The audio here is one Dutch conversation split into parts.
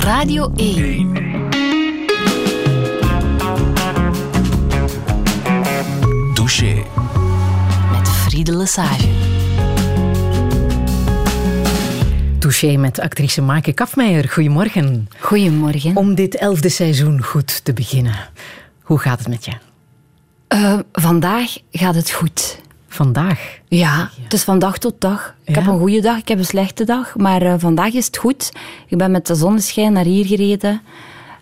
Radio 1. Touché. Met Friede Lesage. Touché met actrice Maaike Kafmeijer. Goedemorgen. Goedemorgen. Om dit elfde seizoen goed te beginnen. Hoe gaat het met je? Uh, vandaag gaat het goed. Vandaag? Ja, het is van dag tot dag. Ik heb een goede dag, ik heb een slechte dag. Maar uh, vandaag is het goed. Ik ben met de zonneschijn naar hier gereden.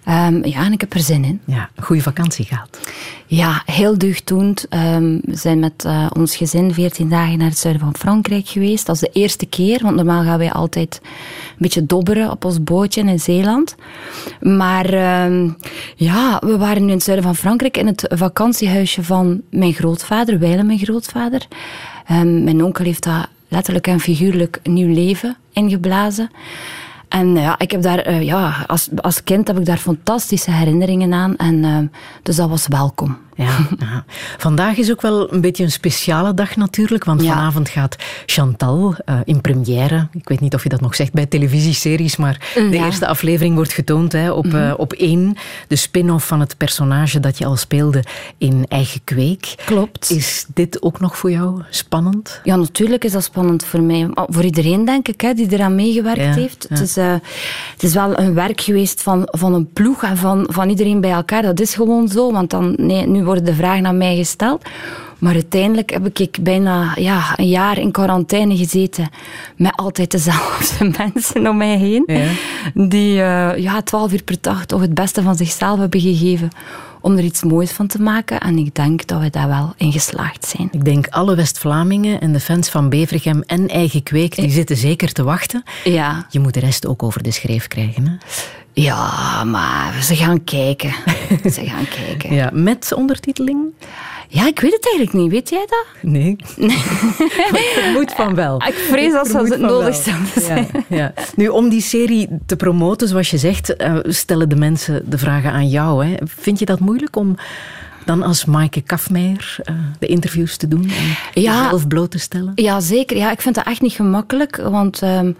Um, ja, en ik heb er zin in. Ja, een goede vakantie gehad. Ja, heel deugddoend. Um, we zijn met uh, ons gezin 14 dagen naar het zuiden van Frankrijk geweest. Dat is de eerste keer, want normaal gaan wij altijd een beetje dobberen op ons bootje in Zeeland. Maar um, ja, we waren nu in het zuiden van Frankrijk in het vakantiehuisje van mijn grootvader, Weile mijn grootvader. mijn onkel heeft dat letterlijk en figuurlijk nieuw leven ingeblazen. En ja, ik heb daar, uh, ja, als, als kind heb ik daar fantastische herinneringen aan. En, uh, dus dat was welkom. Ja, ja, Vandaag is ook wel een beetje een speciale dag natuurlijk, want ja. vanavond gaat Chantal uh, in première. Ik weet niet of je dat nog zegt bij televisieseries, maar de eerste aflevering wordt getoond hè, op, mm -hmm. uh, op één. De spin-off van het personage dat je al speelde in Eigen Kweek. Klopt. Is dit ook nog voor jou spannend? Ja, natuurlijk is dat spannend voor mij. Voor iedereen, denk ik, hè, die eraan meegewerkt heeft. Het, is, uh, het is wel een werk geweest van, van een ploeg en van, van iedereen bij elkaar. Dat is gewoon zo, want dan, nee, nu worden de vraag naar mij gesteld. Maar uiteindelijk heb ik bijna ja, een jaar in quarantaine gezeten met altijd dezelfde mensen om mij heen. Ja. Die uh, ja, 12 uur per dag toch het beste van zichzelf hebben gegeven om er iets moois van te maken. En ik denk dat we daar wel in geslaagd zijn. Ik denk alle West-Vlamingen en de fans van Bevergem en Eigen Kweek, die zitten zeker te wachten. Ja. Je moet de rest ook over de schreef krijgen, hè? Ja, maar ze gaan kijken. ze gaan kijken. Ja, met ondertiteling? Ja, ik weet het eigenlijk niet. Weet jij dat? Nee. nee. ik vermoed van wel. Ik vrees als het nodig zou zijn. Ja, ja. Nu, om die serie te promoten, zoals je zegt, uh, stellen de mensen de vragen aan jou. Hè. Vind je dat moeilijk om dan als Maaike Kafmeijer uh, de interviews te doen en ja, jezelf bloot te stellen? Ja, zeker. Ja, ik vind dat echt niet gemakkelijk, want... Um,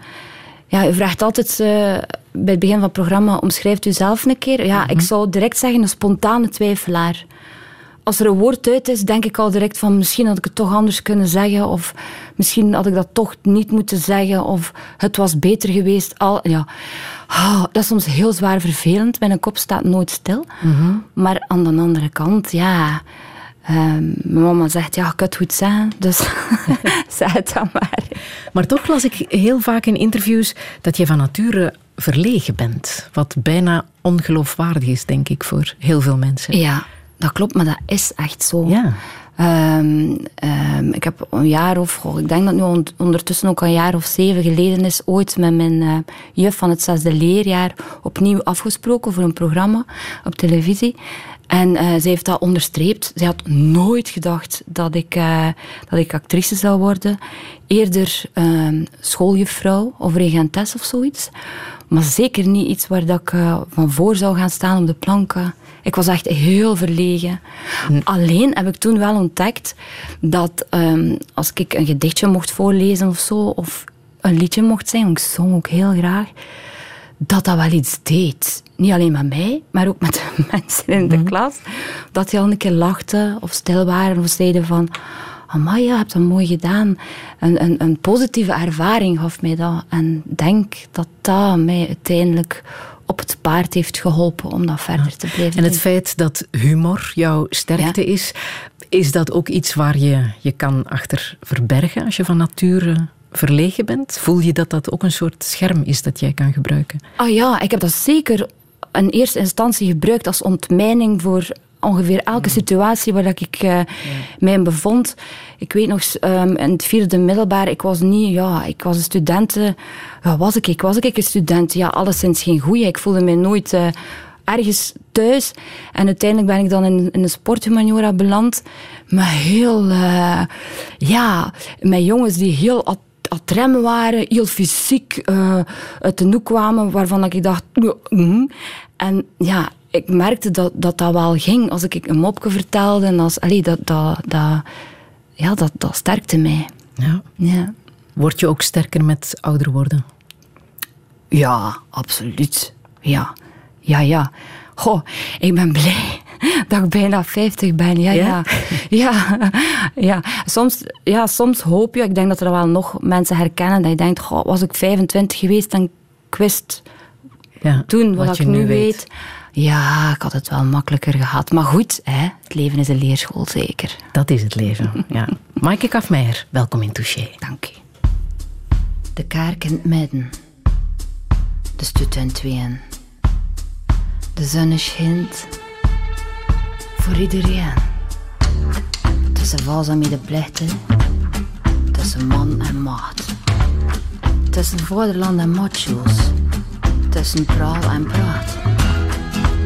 ja, u vraagt altijd uh, bij het begin van het programma, omschrijft u zelf een keer. Ja, ik zou direct zeggen een spontane twijfelaar. Als er een woord uit is, denk ik al direct van misschien had ik het toch anders kunnen zeggen. Of misschien had ik dat toch niet moeten zeggen. Of het was beter geweest. Al, ja. Oh, dat is soms heel zwaar vervelend. Mijn kop staat nooit stil. Mm-hmm. Maar aan de andere kant, ja... Um, mijn mama zegt, ja, ik kan het goed zeggen, dus zeg het dan maar. Maar toch las ik heel vaak in interviews dat je van nature verlegen bent. Wat bijna ongeloofwaardig is, denk ik, voor heel veel mensen. Ja, dat klopt, maar dat is echt zo. Ja. Um, um, ik heb een jaar of, ik denk dat nu ondertussen ook een jaar of zeven geleden is, ooit met mijn uh, juf van het zesde leerjaar opnieuw afgesproken voor een programma op televisie. En uh, zij heeft dat onderstreept. Zij had nooit gedacht dat ik, uh, dat ik actrice zou worden. Eerder uh, schooljuffrouw of regentes of zoiets. Maar zeker niet iets waar dat ik van voor zou gaan staan op de planken. Ik was echt heel verlegen. Hm. Alleen heb ik toen wel ontdekt dat um, als ik een gedichtje mocht voorlezen of zo, of een liedje mocht zingen, ik zong ook heel graag, dat dat wel iets deed. Niet alleen met mij, maar ook met de mensen in de mm. klas. Dat die al een keer lachten of stil waren of zeiden van... Amai, je hebt dat mooi gedaan. Een, een, een positieve ervaring gaf mij dat. En denk dat dat mij uiteindelijk op het paard heeft geholpen om dat verder te blijven En het feit dat humor jouw sterkte ja. is, is dat ook iets waar je je kan achter verbergen als je van nature verlegen bent? Voel je dat dat ook een soort scherm is dat jij kan gebruiken? Ah ja, ik heb dat zeker in eerste instantie gebruikt als ontmijning voor ongeveer elke situatie waar ik uh, ja. mij in bevond. Ik weet nog, um, in het vierde middelbaar, ik was niet, ja, ik was een student. Ja, was ik? Ik was ik een student. Ja, alleszins geen goeie. Ik voelde mij nooit uh, ergens thuis. En uiteindelijk ben ik dan in, in de sporthumaniora beland. Met heel, ja, met jongens die heel atrem waren, heel fysiek uh, uit de hoek kwamen, waarvan ik dacht... Mm. En ja, ik merkte dat, dat dat wel ging. Als ik een mopje vertelde, en als, allee, dat, dat, dat, ja, dat, dat sterkte mij. Ja. ja. Word je ook sterker met ouder worden? Ja, absoluut. ja, ja, ja. Goh, ik ben blij dat ik bijna 50 ben. Ja, ja. Ja, ja. Soms, ja, soms hoop je, ik denk dat er wel nog mensen herkennen, dat je denkt, goh, was ik 25 geweest en ik wist ja, toen wat, wat ik nu weet. Ja, ik had het wel makkelijker gehad. Maar goed, hè, het leven is een leerschool, zeker. Dat is het leven, ja. Maaike Kafmeijer, welkom in Touché. Dank u. De kaark in het midden. De stut en tweeën. De zon schijnt voor iedereen. Tussen vals en medeplichten. Tussen man en maat. Tussen vaderland en macho's. Tussen praal en praat.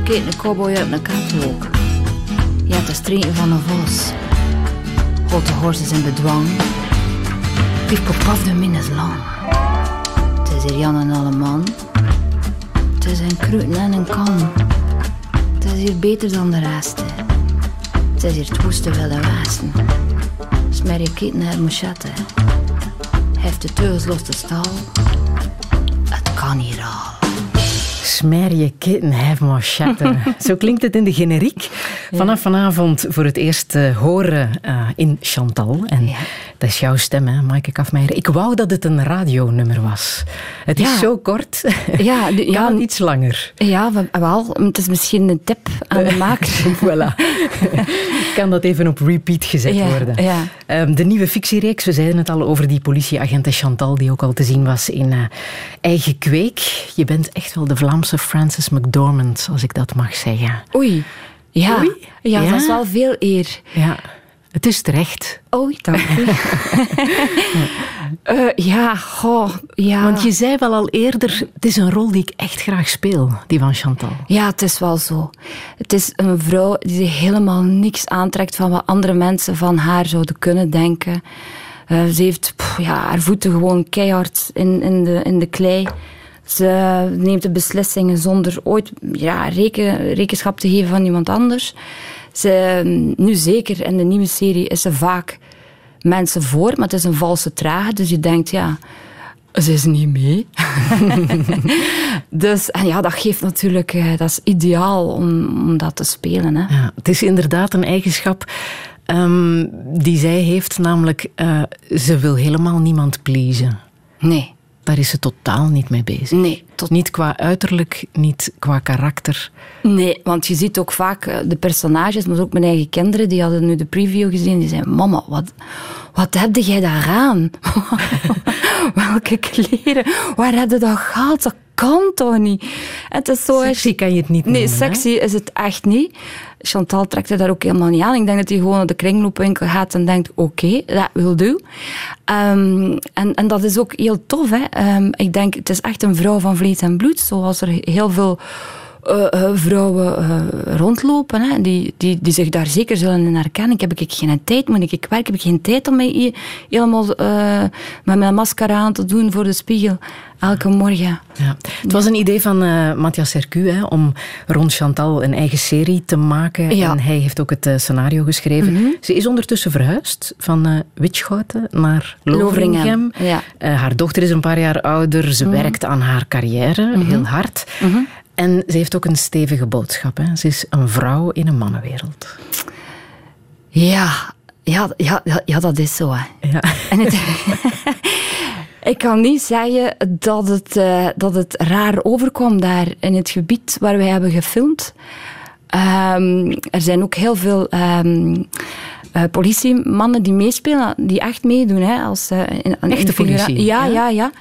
Kijk een cowboy uit een katwalk. Je hebt de streken van een vos. Hot de horses in bedwang. Pief pop de min is lang. Het is hier Jan en alle man. Het is een kruten en een kan. Het is hier beter dan de rest. Hier het woeste wilde westen. Smer je keten naar machette. Heft de teugels los de stal. Het kan hier al. Smer je kitten, have machette. Zo klinkt het in de generiek. Vanaf vanavond voor het eerst uh, horen uh, in Chantal. En ja. dat is jouw stem, hè, Maaike Kafmeijer. Ik wou dat het een radionummer was. Het is zo kort. Ja, de, ja iets langer. Ja, wel. Het is misschien een tip aan de maker. voilà. kan dat even op repeat gezet ja, worden. Ja. Um, de nieuwe fictiereeks, we zeiden het al over die politieagente Chantal, die ook al te zien was in uh, Eigen Kweek. Je bent echt wel de Vlaamse Frances McDormand, als ik dat mag zeggen. Oei. Ja, Oei. ja, ja, dat is wel veel eer. Ja, het is terecht. Oei, dank u. uh, ja, goh, ja. Want je zei wel al eerder, het is een rol die ik echt graag speel, die van Chantal. Ja, het is wel zo. Het is een vrouw die zich helemaal niks aantrekt van wat andere mensen van haar zouden kunnen denken. Uh, ze heeft pff, ja, haar voeten gewoon keihard in, in, de, in de klei. Ze neemt de beslissingen zonder ooit ja, reken, rekenschap te geven van iemand anders. Ze, nu zeker in de nieuwe serie is ze vaak mensen voor, maar het is een valse trage. Dus je denkt, ja, ze is niet mee. dus en ja, dat geeft natuurlijk, dat is ideaal om, om dat te spelen. Hè. Ja, het is inderdaad een eigenschap um, die zij heeft, namelijk uh, ze wil helemaal niemand pleasen. Nee. Daar is ze totaal niet mee bezig. Nee. Tot... Niet qua uiterlijk, niet qua karakter. Nee, want je ziet ook vaak de personages, maar ook mijn eigen kinderen, die hadden nu de preview gezien, die zeiden, mama, wat, wat heb jij daar aan? Welke kleren? Waar heb je dat gehaald? Dat kan toch niet? Het is zo sexy kan je het niet Nee, noemen, sexy hè? is het echt niet. Chantal trekt er daar ook helemaal niet aan. Ik denk dat hij gewoon naar de kringloopwinkel gaat en denkt, oké, dat wil do. Um, en, en dat is ook heel tof. Hè? Um, ik denk, het is echt een vrouw van vlees en bloed, zoals er heel veel uh, uh, vrouwen uh, rondlopen, hè, die, die, die zich daar zeker zullen in herkennen. Ik heb ik geen tijd, moet ik werken, heb ik geen tijd om mij helemaal met mijn mascara aan te doen voor de spiegel. Elke morgen. Ja. Het was een idee van Matthias Sercu hè, om rond Chantal een eigen serie te maken. Ja. En hij heeft ook het scenario geschreven. Mhm. Ze is ondertussen verhuisd van Witschhouten naar. Loveringham, ja. haar dochter is een paar jaar ouder. Ze Mhm. werkt aan haar carrière, heel hard. En ze heeft ook een stevige boodschap. Hè? Ze is een vrouw in een mannenwereld. Ja, ja, ja, ja, dat is zo. Hè. Ja. En het, ik kan niet zeggen dat het, uh, dat het raar overkwam daar in het gebied waar wij hebben gefilmd. Um, er zijn ook heel veel um, uh, politiemannen die meespelen, die echt meedoen. Hè, als, uh, in, Echte politie? Ja, ja, ja.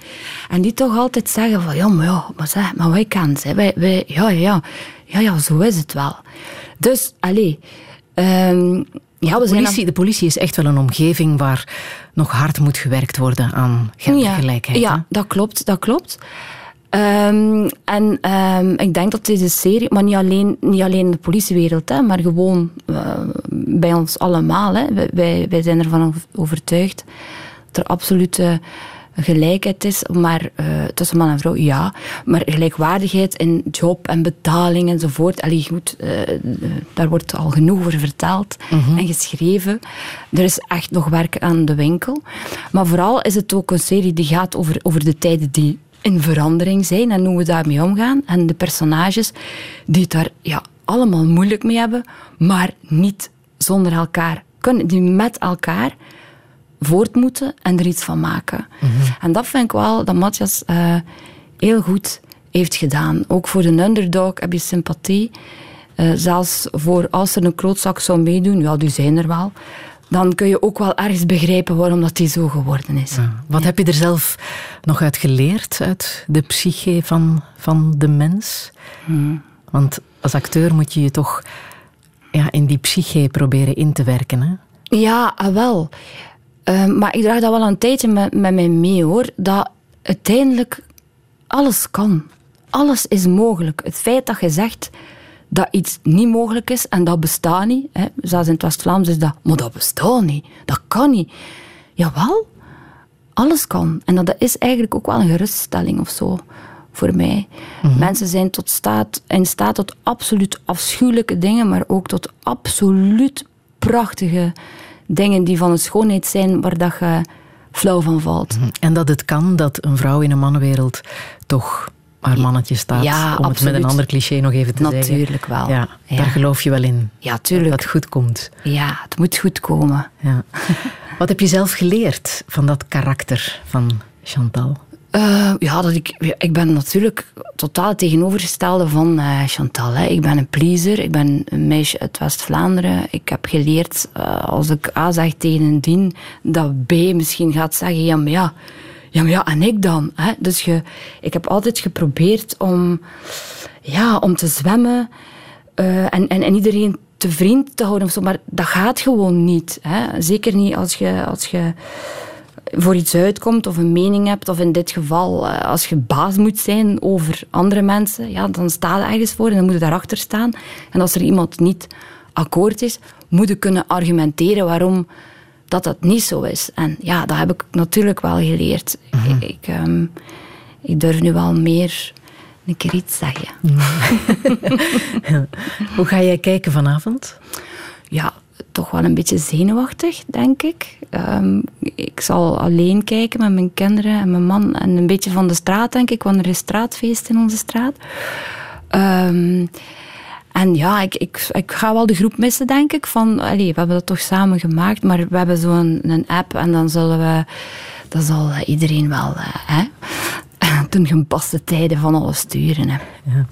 En die toch altijd zeggen van, ja, maar ja, maar, zeg, maar wij kennen ze. Wij, wij, ja, ja, ja, ja, zo is het wel. Dus, allee... Um, ja, we de, politie, de politie is echt wel een omgeving waar nog hard moet gewerkt worden aan gendergelijkheid. Ja, ja dat klopt, dat klopt. Um, en um, ik denk dat deze serie, maar niet alleen, niet alleen in de politiewereld, hè, maar gewoon uh, bij ons allemaal. Hè. Wij, wij zijn ervan overtuigd dat er absolute gelijkheid is, maar uh, tussen man en vrouw, ja. Maar gelijkwaardigheid in job en betaling enzovoort. Allee, goed, uh, daar wordt al genoeg over verteld Mhm. en geschreven. Er is echt nog werk aan de winkel. Maar vooral is het ook een serie die gaat over, over de tijden die in verandering zijn en hoe we daarmee omgaan. En de personages die het daar ja, allemaal moeilijk mee hebben, maar niet zonder elkaar kunnen, die met elkaar voort moeten en er iets van maken. Mhm. En dat vind ik wel dat Matthias uh, heel goed heeft gedaan. Ook voor de underdog heb je sympathie. Uh, zelfs voor als er een klootzak zou meedoen, ja, die zijn er wel dan kun je ook wel ergens begrijpen waarom dat die zo geworden is. Wat heb je er zelf nog uit geleerd, uit de psyche van, van de mens? Hmm. Want als acteur moet je je toch ja, in die psyche proberen in te werken. Hè? Ja, ah, wel. Ehm, maar ik draag dat wel een tijdje met, met mij mee hoor. Dat uiteindelijk alles kan. Alles is mogelijk. Het feit dat je zegt dat iets niet mogelijk is en dat bestaat niet. Hè. Zelfs in het West-Vlaams is dat, maar dat bestaat niet. Dat kan niet. Jawel, alles kan. En dat is eigenlijk ook wel een geruststelling of zo voor mij. Mhm. Mensen zijn tot staat, in staat tot absoluut afschuwelijke dingen, maar ook tot absoluut prachtige dingen die van een schoonheid zijn waar dat je flauw van valt. Mhm. En dat het kan dat een vrouw in een mannenwereld toch haar mannetje staat. Ja, om het met een ander cliché nog even te Natuurlijk zeggen. Natuurlijk wel. Ja, Daar geloof je wel in. Ja, tuurlijk. Dat het goed komt. Ja, het moet goed komen. Ja. Wat heb je zelf geleerd van dat karakter van Chantal? Uh, ja, dat ik, ik ben natuurlijk totaal het tegenovergestelde van uh, Chantal. Hè. Ik ben een pleaser, ik ben een meisje uit West-Vlaanderen. Ik heb geleerd, uh, als ik A zeg tegen een dien, dat B misschien gaat zeggen, ja, maar ja, ja, maar ja, en ik dan? Hè? Dus je, ik heb altijd geprobeerd om, ja, om te zwemmen en, en, en iedereen te vriend te houden. Of zo, maar dat gaat gewoon niet. Hè? Zeker niet als je, als je voor iets uitkomt of een mening hebt, of in dit geval uh, als je baas moet zijn over andere mensen, ja, dan sta je ergens voor en dan moet je daarachter staan. En als er iemand niet akkoord is, moet je kunnen argumenteren waarom dat dat niet zo is. En ja, dat heb ik natuurlijk wel geleerd. Mhm. ik, ehm, ik, durf nu wel meer een keer iets zeggen. Hoe ga jij kijken vanavond? Ja, toch wel een beetje zenuwachtig, denk ik. Ehm, ik zal alleen kijken met mijn kinderen en mijn man en een beetje van de straat, denk ik, want er is straatfeest in onze straat. Um, en ja, ik, ik, ik ga wel de groep missen, denk ik. Van, we hebben dat toch samen gemaakt, maar we hebben zo'n een app en dan zullen we... Dat zal iedereen wel uh, hè, ten gepaste tijden van alles sturen. Hè. Ja.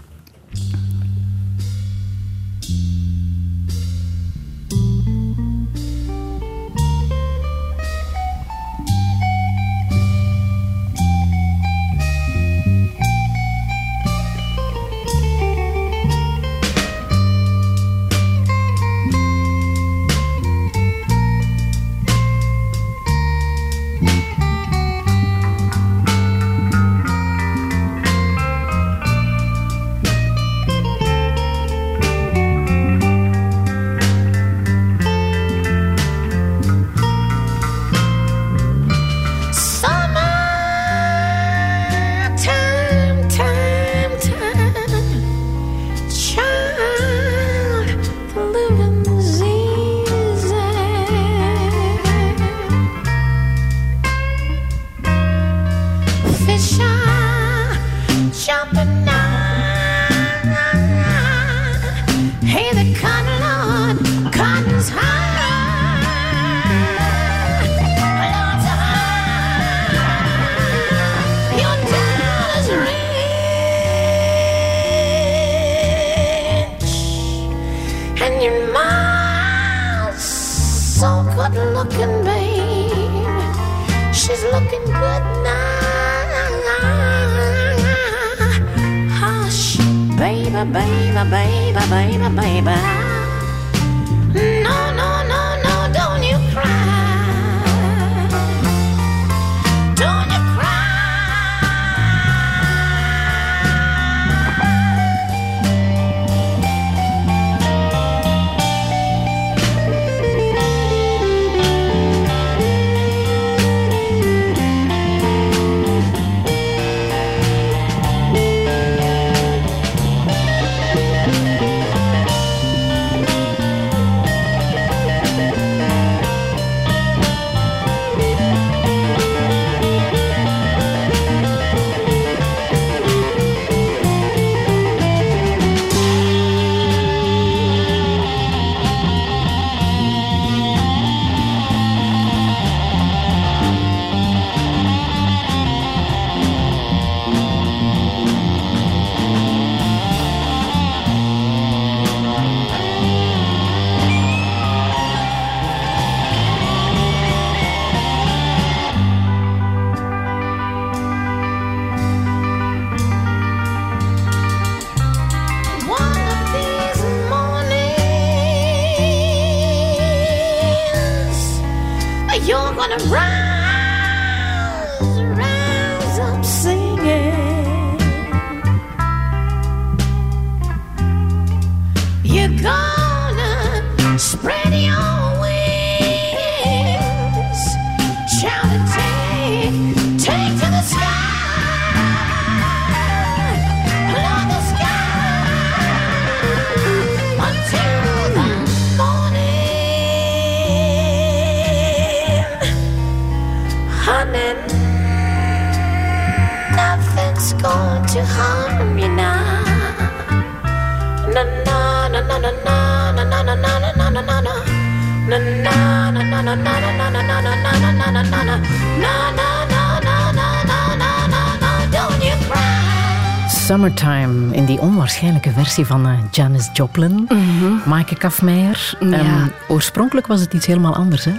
Versie van uh, Janis Joplin, mm -hmm. Maaike Kafmeijer. Um, oorspronkelijk was het iets helemaal anders, hè?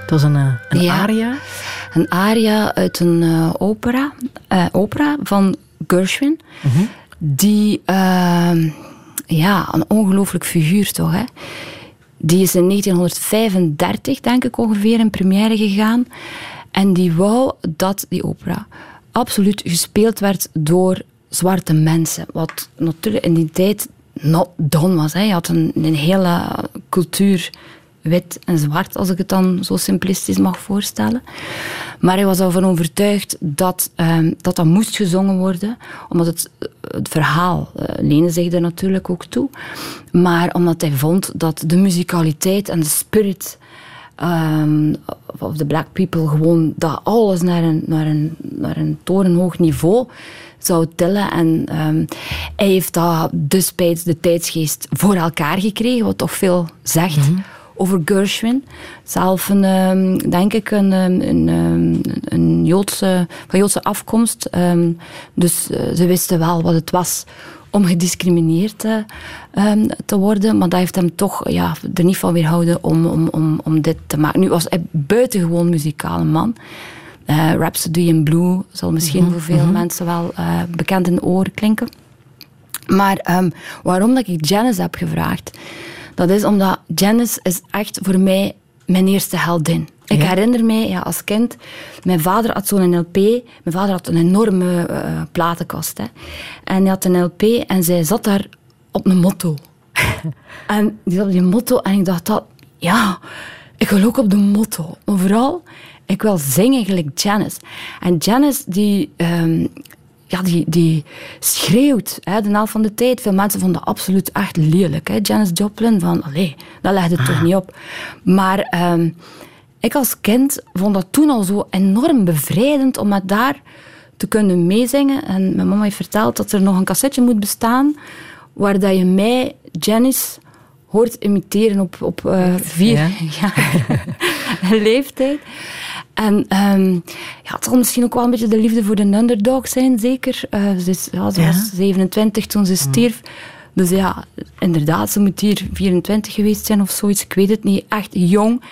Het was een, uh, een ja. aria. Een aria uit een uh, opera, opera van Gershwin. -hmm. Die, ehm, ja, een ongelooflijk figuur toch, hè? Die is in 1935, denk ik ongeveer, in première gegaan. En die wou dat die opera absoluut gespeeld werd door zwarte mensen. Wat natuurlijk in die tijd not done was. Hè. Had een, een hele cultuur wit en zwart, als ik het dan zo simplistisch mag voorstellen. Maar hij was ervan overtuigd dat, um, dat dat moest gezongen worden, omdat het, het verhaal uh, leende zich er natuurlijk ook toe. Maar omdat hij vond dat de muzikaliteit en de spirit um, of de black people gewoon dat alles naar een, naar een, naar een torenhoog niveau zou tillen. En um, hij heeft dat destijds de tijdsgeest voor elkaar gekregen, wat toch veel zegt. Mm -hmm. Over Gershwin. Zelf een, um, denk ik, een, een, een, een Joodse, van Joodse afkomst. Dus uh, ze wisten wel wat het was om gediscrimineerd te, um, te worden. Maar dat heeft hem toch ja, er niet van weerhouden om, om, om, om dit te maken. Nu was hij buitengewoon muzikale man. Uh, Rhapsody in Blue zal misschien mm -hmm. voor veel mm -hmm. mensen wel uh, bekend in de oren klinken. Maar um, waarom dat ik Janice heb gevraagd, dat is omdat Janice is echt voor mij mijn eerste heldin. Ik ja. herinner mij ja, als kind, mijn vader had zo'n LP. Mijn vader had een enorme uh, platenkast. Hè. En hij had een LP en zij zat daar op een motto. en die zat op die motto en ik dacht dat, ja, ik wil ook op de motto. Maar vooral, ik wil zingen gelijk Janice. En Janice, die, um, ja, die, die schreeuwt hè, de helft van de tijd. Veel mensen vonden dat absoluut echt lelijk. Hè. Janis Joplin, van, allee, dat legde het ah. toch niet op. Maar um, ik als kind vond dat toen al zo enorm bevrijdend om met daar te kunnen meezingen. En mijn mama heeft verteld dat er nog een cassetje moet bestaan waar dat je mij, Janice, hoort imiteren op, op uh, vier ja. jaar leeftijd. En um, ja, het zal misschien ook wel een beetje de liefde voor de underdog zijn, zeker. Uh, ze, is, ja, ze ja. was 27 toen ze stierf. Mm. Dus ja, inderdaad, ze moet hier 24 geweest zijn of zoiets. Ik weet het niet. Echt jong.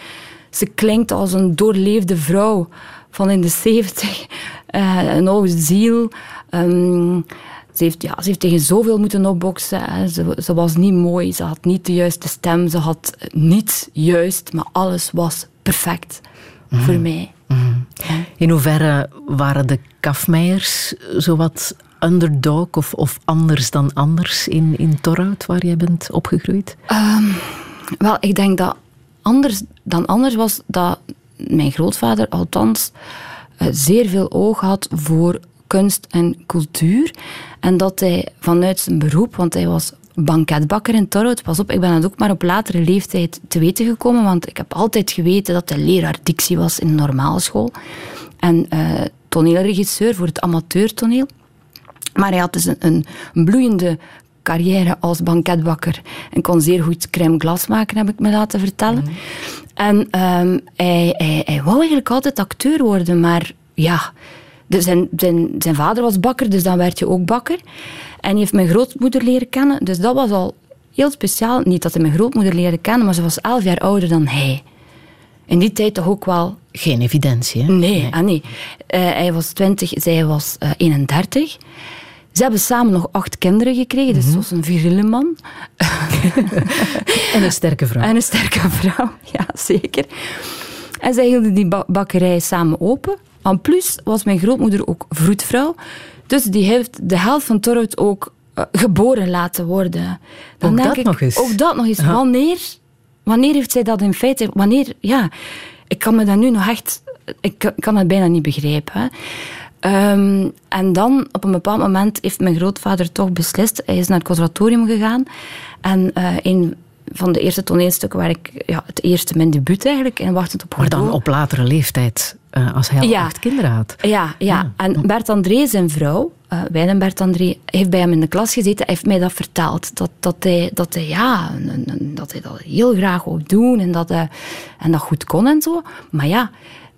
Ze klinkt als een doorleefde vrouw van in de 70. Uh, een oude ziel. Um, ze heeft, ja, ze heeft tegen zoveel moeten opboksen. Ze, ze, was niet mooi, ze had niet de juiste stem, ze had niets juist, maar alles was perfect mm. voor mij. Mm. In hoeverre waren de kafmeijers zowat underdog of, of anders dan anders in, in Torhout, waar jij bent opgegroeid? Um, wel, ik denk dat anders dan anders was dat mijn grootvader althans uh, zeer veel oog had voor kunst en cultuur. En dat hij vanuit zijn beroep, want hij was banketbakker in Torhout. Pas op, ik ben dat ook maar op latere leeftijd te weten gekomen, want ik heb altijd geweten dat hij leraar dictie was in de normale school. En uh, toneelregisseur voor het amateurtoneel. Maar hij had dus een, een bloeiende carrière als banketbakker en kon zeer goed crème glas maken, heb ik me laten vertellen. Mm. En um, hij, hij, hij wou eigenlijk altijd acteur worden, maar ja, dus zijn, zijn, zijn vader was bakker, dus dan werd je ook bakker. En hij heeft mijn grootmoeder leren kennen, dus dat was al heel speciaal. Niet dat hij mijn grootmoeder leerde kennen, maar ze was elf jaar ouder dan hij. In die tijd toch ook wel... Geen evidentie, hè? Nee, nee. Ah, nee. Uh, hij was 20, zij was uh, 31. Ze hebben samen nog acht kinderen gekregen, dus mm -hmm. was een viriele man. en een sterke vrouw. En een sterke vrouw, ja, zeker. En zij hielden die bakkerij samen open. En plus was mijn grootmoeder ook vroedvrouw. Dus die heeft de helft van Torhout ook uh, geboren laten worden. Dan ook denk dat ik, nog eens. Ook dat nog eens. Wanneer, wanneer heeft zij dat in feite... Wanneer, ja, ik kan me dat nu nog echt... Ik kan het bijna niet begrijpen. Um, en dan, op een bepaald moment, heeft mijn grootvader toch beslist. Hij is naar het conservatorium gegaan. En uh, een van de eerste toneelstukken waar ik... Ja, het eerste, mijn debuut eigenlijk, en Wachtend op Maar dan op latere leeftijd, uh, als hij al ja. acht kinderen had. Ja, ja. en Bert André, zijn vrouw, uh, Bert André, heeft bij hem in de klas gezeten. Hij heeft mij dat verteld. Dat, dat, hij, dat, hij, ja, dat hij dat heel graag wou doen en dat, hij, en dat goed kon en zo. Maar ja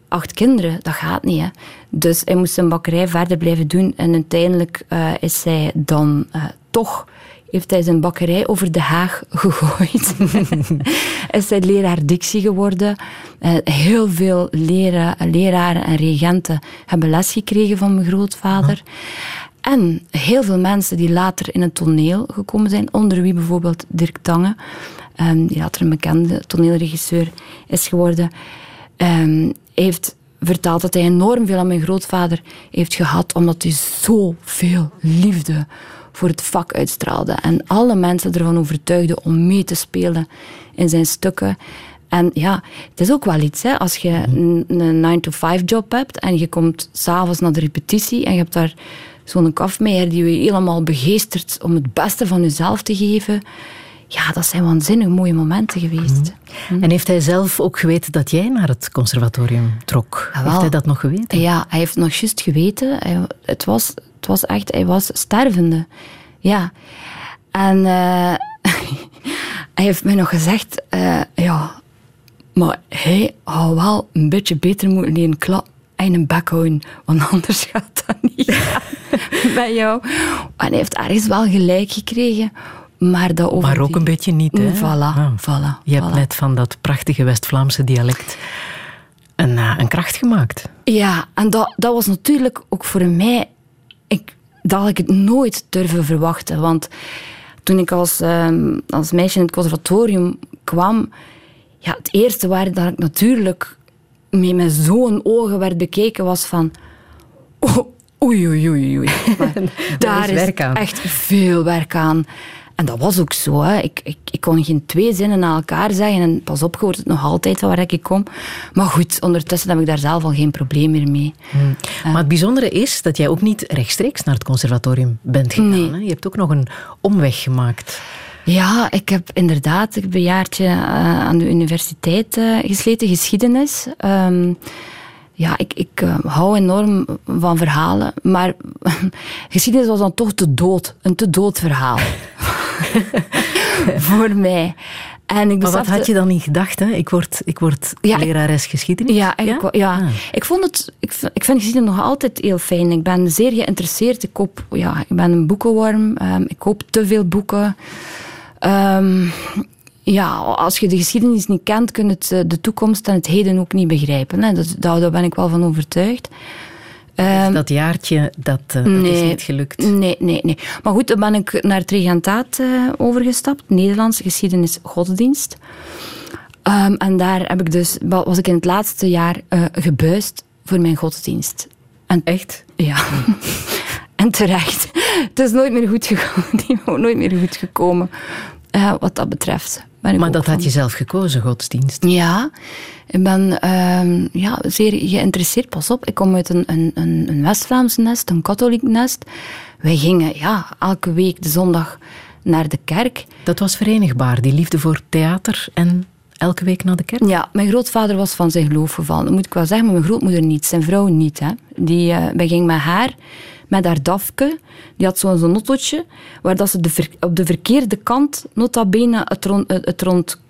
acht kinderen, dat gaat niet. Hè. Dus hij moest zijn bakkerij verder blijven doen. En uiteindelijk uh, is hij dan uh, toch heeft hij zijn bakkerij over de Haag gegooid. is hij leraar dictie geworden. Uh, heel veel leren, leraren en regenten hebben les gekregen van mijn grootvader. En heel veel mensen die later in het toneel gekomen zijn, onder wie bijvoorbeeld Dirk Tange, um, die later een bekende toneelregisseur is geworden. Heeft verteld dat hij enorm veel aan mijn grootvader heeft gehad, omdat hij zoveel liefde voor het vak uitstraalde. En alle mensen ervan overtuigde om mee te spelen in zijn stukken. En ja, het is ook wel iets, hè, als je een 9-to-5 job hebt en je komt s'avonds naar de repetitie en je hebt daar zo'n kafmeijer die je helemaal begeestert om het beste van jezelf te geven ja, dat zijn waanzinnig mooie momenten geweest. Mhm. En heeft hij zelf ook geweten dat jij naar het conservatorium trok? Ja, heeft hij dat nog geweten? Ja, hij heeft nog juist geweten. Hij, het, was, het was echt, hij was stervende. Ja. En uh, hij heeft mij nog gezegd, uh, ja, maar hij had wel een beetje beter moeten leren klap en een bek houden, want anders gaat dat niet met jou. En hij heeft ergens wel gelijk gekregen maar, dat over maar ook een beetje niet, hè? Voilà, ah. voilà. Je hebt net van dat prachtige West-Vlaamse dialect een, uh, een kracht gemaakt. Ja, en dat, dat was natuurlijk ook voor mij... Ik, dat had ik het nooit durven verwachten. Want toen ik als, um, als meisje in het conservatorium kwam... Ja, het eerste waar dat ik natuurlijk mee met zo'n ogen werd bekeken was van... Oh, oei, oei, oei, oei. daar is, is echt veel werk aan. En dat was ook zo. Hè. Ik, ik, ik, kon geen twee zinnen na elkaar zeggen. En pas op, je het nog altijd waar ik kom. Maar goed, ondertussen heb ik daar zelf al geen probleem meer mee. Hmm. Maar het bijzondere is dat jij ook niet rechtstreeks naar het conservatorium bent gegaan. Nee. Hè? Je hebt ook nog een omweg gemaakt. Ja, ik heb inderdaad een jaartje uh, aan de universiteit uh, gesleten, geschiedenis. Um, ja, ik, ik uh, hou enorm van verhalen, maar geschiedenis was dan toch te dood. Een te dood verhaal. voor mij. En ik maar wat had je dan niet gedacht? Hè? Ik word, ik word ja, lerares geschiedenis. Ja, ja? Ik, ja. Ah. ik, vond het, ik, ik vind geschiedenis nog altijd heel fijn. Ik ben zeer geïnteresseerd. Ik, koop, ja, ik ben een boekenworm. Um, ik koop te veel boeken. Um, ja, als je de geschiedenis niet kent, kun je het, de toekomst en het heden ook niet begrijpen. Hè. Dat, daar ben ik wel van overtuigd. Um, dat jaartje, dat, uh, dat nee, is niet gelukt. Nee, nee, nee. Maar goed, dan ben ik naar het regentaat uh, overgestapt. Nederlandse geschiedenis, godsdienst. Um, en daar heb ik dus, was ik in het laatste jaar uh, gebuist voor mijn godsdienst. En, Echt? Ja. en terecht. Het is nooit meer goed gekomen. nooit meer goed gekomen. Wat dat betreft. maar dat van... had je zelf gekozen, godsdienst? Ja. Ik ben um, ja, zeer geïnteresseerd. Pas op, ik kom uit een, een, een West-Vlaams nest, een katholiek nest. Wij gingen ja, elke week de zondag naar de kerk. Dat was verenigbaar, die liefde voor theater en elke week naar de kerk? Ja, mijn grootvader was van zijn geloof gevallen. Dat moet ik wel zeggen, maar mijn grootmoeder niet. Zijn vrouw niet. Hè. Die, uh, wij gingen met haar, met haar dafke. Die had zo'n zo nottootje, waar dat ze op de verkeerde kant nota bene het rond, het rond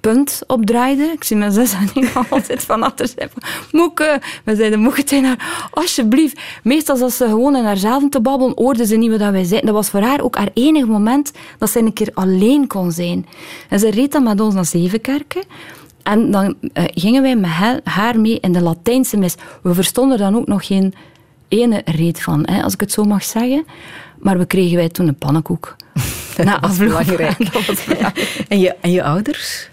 punt opdraaide. Ik zie mijn zus en ik altijd van achter zeggen Moeke, we zeiden Moeke tegen haar, alsjeblieft. Meestal als ze gewoon in haar avond te babbelen, hoorde ze niet wat wij zeiden. Dat was voor haar ook haar enig moment dat ze een keer alleen kon zijn. En ze reed dan met ons naar Zevenkerken. En dan uh, gingen wij met haar mee in de Latijnse mis. We verstonden dan ook nog geen ene reet van, hè, als ik het zo mag zeggen. Maar we kregen wij toen een pannenkoek. was belangrijk. En, je, en je ouders?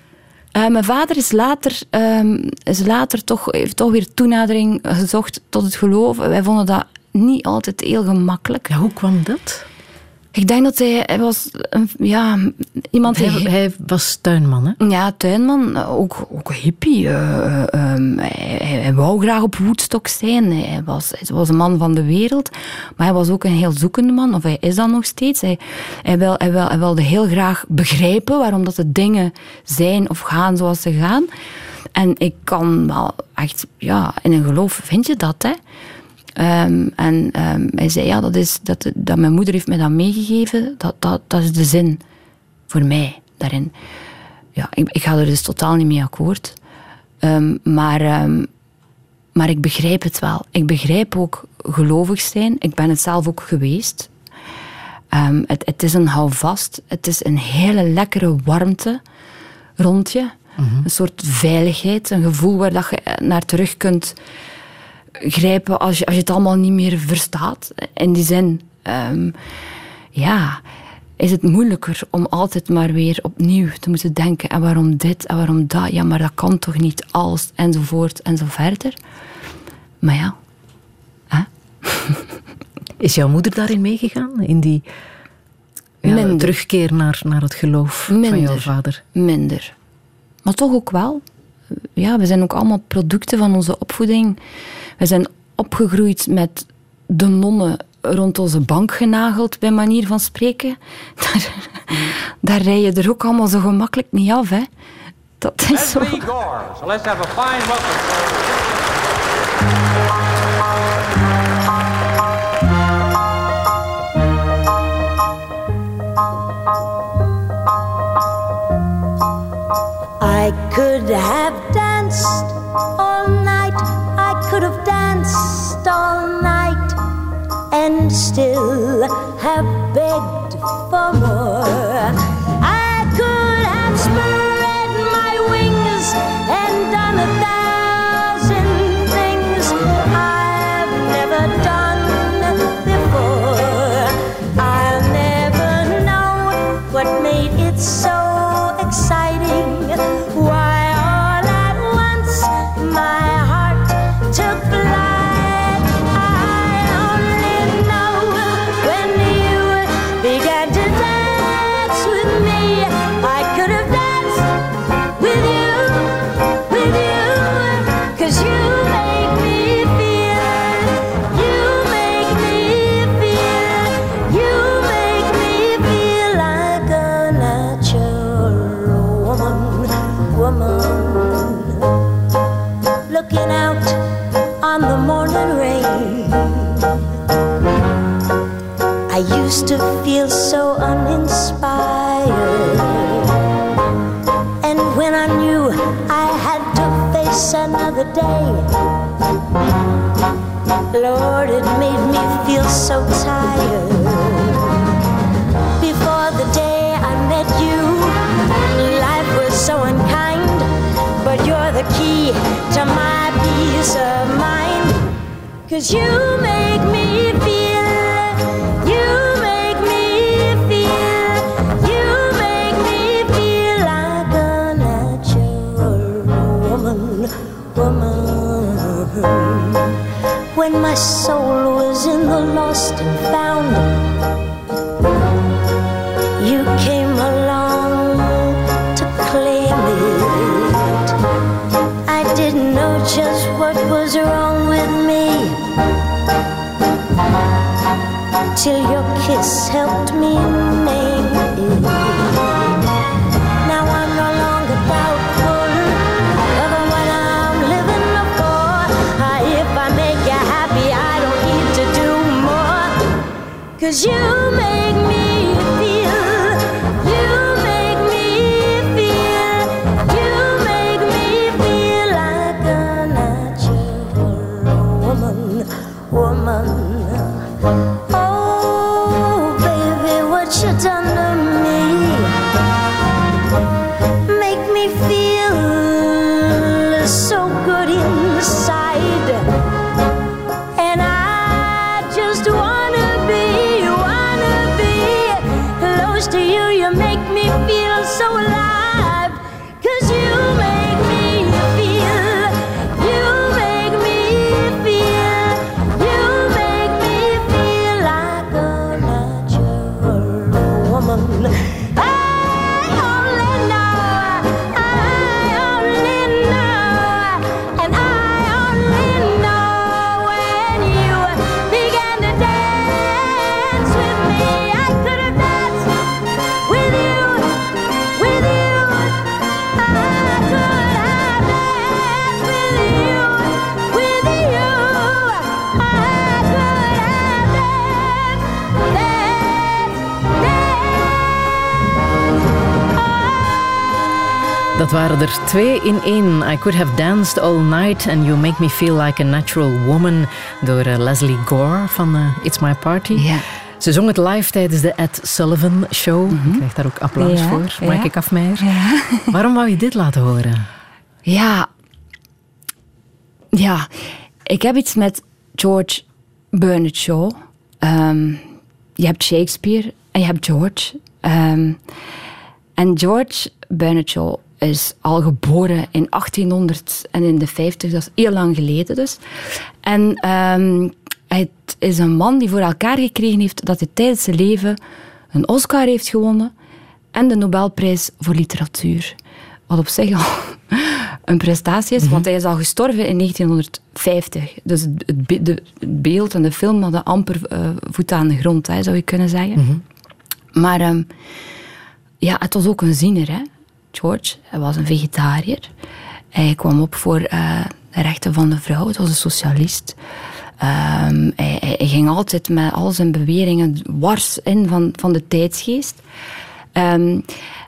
Uh, mijn vader is later, um, is later toch, heeft toch weer toenadering gezocht tot het geloof. Wij vonden dat niet altijd heel gemakkelijk. Ja, hoe kwam dat? Ik denk dat hij, hij was een, ja, iemand hij, die... Hij was tuinman, hè? Ja, tuinman. Ook, ook hippie. Uh, hij, hij, wou graag op Woodstock zijn. Hij was, hij was een man van de wereld. Maar hij was ook een heel zoekende man. Of hij is dat nog steeds. Hij, hij, wil, hij, wil, hij wilde heel graag begrijpen waarom dat de dingen zijn of gaan zoals ze gaan. En ik kan wel echt... Ja, in een geloof vind je dat, hè. Um, en um, hij zei, ja, dat, is, dat, dat mijn moeder heeft mij dat meegegeven. Dat, dat, dat is de zin voor mij daarin. Ja, ik, ik ga er dus totaal niet mee akkoord. Um, maar, maar ik begrijp het wel. Ik begrijp ook gelovig zijn. Ik ben het zelf ook geweest. het, het is een houvast. Het is een hele lekkere warmte rond je. Mhm. Een soort veiligheid. Een gevoel waar dat je naar terug kunt grijpen als je, als je het allemaal niet meer verstaat. In die zin, um, ja, is het moeilijker om altijd maar weer opnieuw te moeten denken. En waarom dit en waarom dat? Ja, maar dat kan toch niet alles enzovoort en zo verder. Maar ja. Hè? Is jouw moeder daarin meegegaan? In die ja, terugkeer naar, naar het geloof minder, van jouw vader? Minder. Maar toch ook wel. Ja, we zijn ook allemaal producten van onze opvoeding. We zijn opgegroeid met de nonnen rond onze bank genageld, bij manier van spreken. Daar, daar rij je er ook allemaal zo gemakkelijk niet af, hè. Dat is zo. Gore. So let's have a fine welcome. Could have danced all night I could have danced all night and still have begged for more. I feel so uninspired. And when I knew I had to face another day, Lord, it made me feel so tired. Before the day I met you, life was so unkind, but you're the key to my peace of mind. Cause you make me feel Hmm. when my soul was in the lost and found. You came along to claim it. I didn't know just what was wrong with me till your kiss helped me Cause you make er twee in één. I Could Have Danced All Night and You Make Me Feel Like a Natural Woman door eh, Leslie Gore van eh, It's My Party. Ze zong het live tijdens de Ed Sullivan Show. Ik krijg daar ook applaus Ja, voor, ja. Maaike Kafmeijer. Waarom wou je dit laten horen? Ja. Ja. Ik heb iets met George Bernard Shaw. Ehm, je hebt Shakespeare en je hebt George. Ehm, en George Bernard Shaw is al geboren in 1800 en in de 50, dat is heel lang geleden dus. En ehm, het is een man die voor elkaar gekregen heeft dat hij tijdens zijn leven een Oscar heeft gewonnen en de Nobelprijs voor literatuur. Wat op zich al een prestatie is, want hij is al gestorven in 1950. Dus het, be- de, het beeld en de film hadden amper eh, voet aan de grond, hè, zou je kunnen zeggen. Maar ehm, ja, het was ook een ziener, hè. George. Hij was een vegetariër. Hij kwam op voor eh, de rechten van de vrouw. Het was een socialist. Ehm, hij, ging altijd met al zijn beweringen wars in van, van de tijdsgeest. Ehm,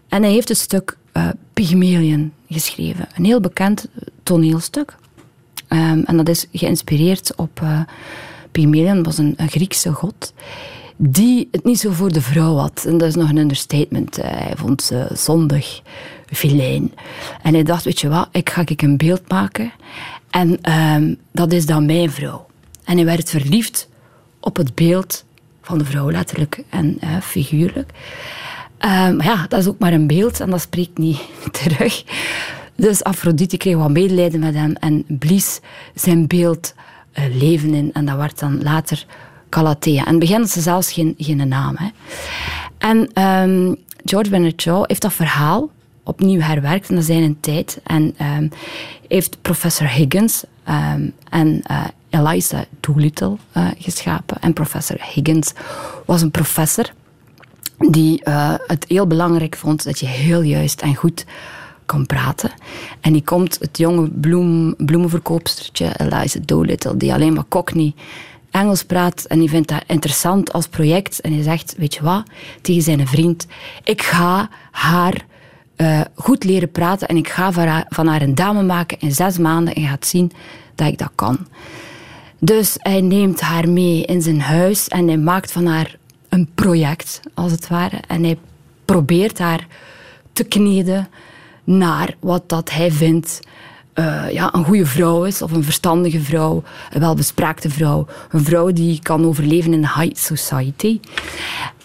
en hij heeft het stuk eh, Pygmalion geschreven. Een heel bekend toneelstuk. Ehm, en dat is geïnspireerd op uh, Pygmalion, was een, een Griekse god die het niet zo voor de vrouw had. En dat is nog een understatement. Hij vond ze zondig, vilijn. En hij dacht, weet je wat, ik ga ik een beeld maken. En ehm, dat is dan mijn vrouw. En hij werd verliefd op het beeld van de vrouw, letterlijk en eh, figuurlijk. Ehm, maar ja, dat is ook maar een beeld en dat spreekt niet terug. Dus Afrodite kreeg wat medelijden met hem en blies zijn beeld eh, leven in. En dat werd dan later Calathea. En in het begin had ze zelfs geen, geen naam. Hè. En ehm, George Bernard Shaw heeft dat verhaal opnieuw herwerkt in zijn tijd. En ehm, heeft professor Higgins ehm, en eh, Eliza Doolittle eh, geschapen. En professor Higgins was een professor die eh, het heel belangrijk vond dat je heel juist en goed kan praten. En die komt het jonge bloem, bloemenverkoopstertje Eliza Doolittle, die alleen maar cockney Engels praat en die vindt dat interessant als project. En hij zegt, weet je wat, tegen zijn vriend, ik ga haar uh, goed leren praten en ik ga van haar, van haar een dame maken in zes maanden en gaat zien dat ik dat kan. Dus hij neemt haar mee in zijn huis en hij maakt van haar een project, als het ware. En hij probeert haar te kneden naar wat dat hij vindt uh, ja, een goede vrouw is, of een verstandige vrouw, een welbespraakte vrouw. Een vrouw die kan overleven in de high society.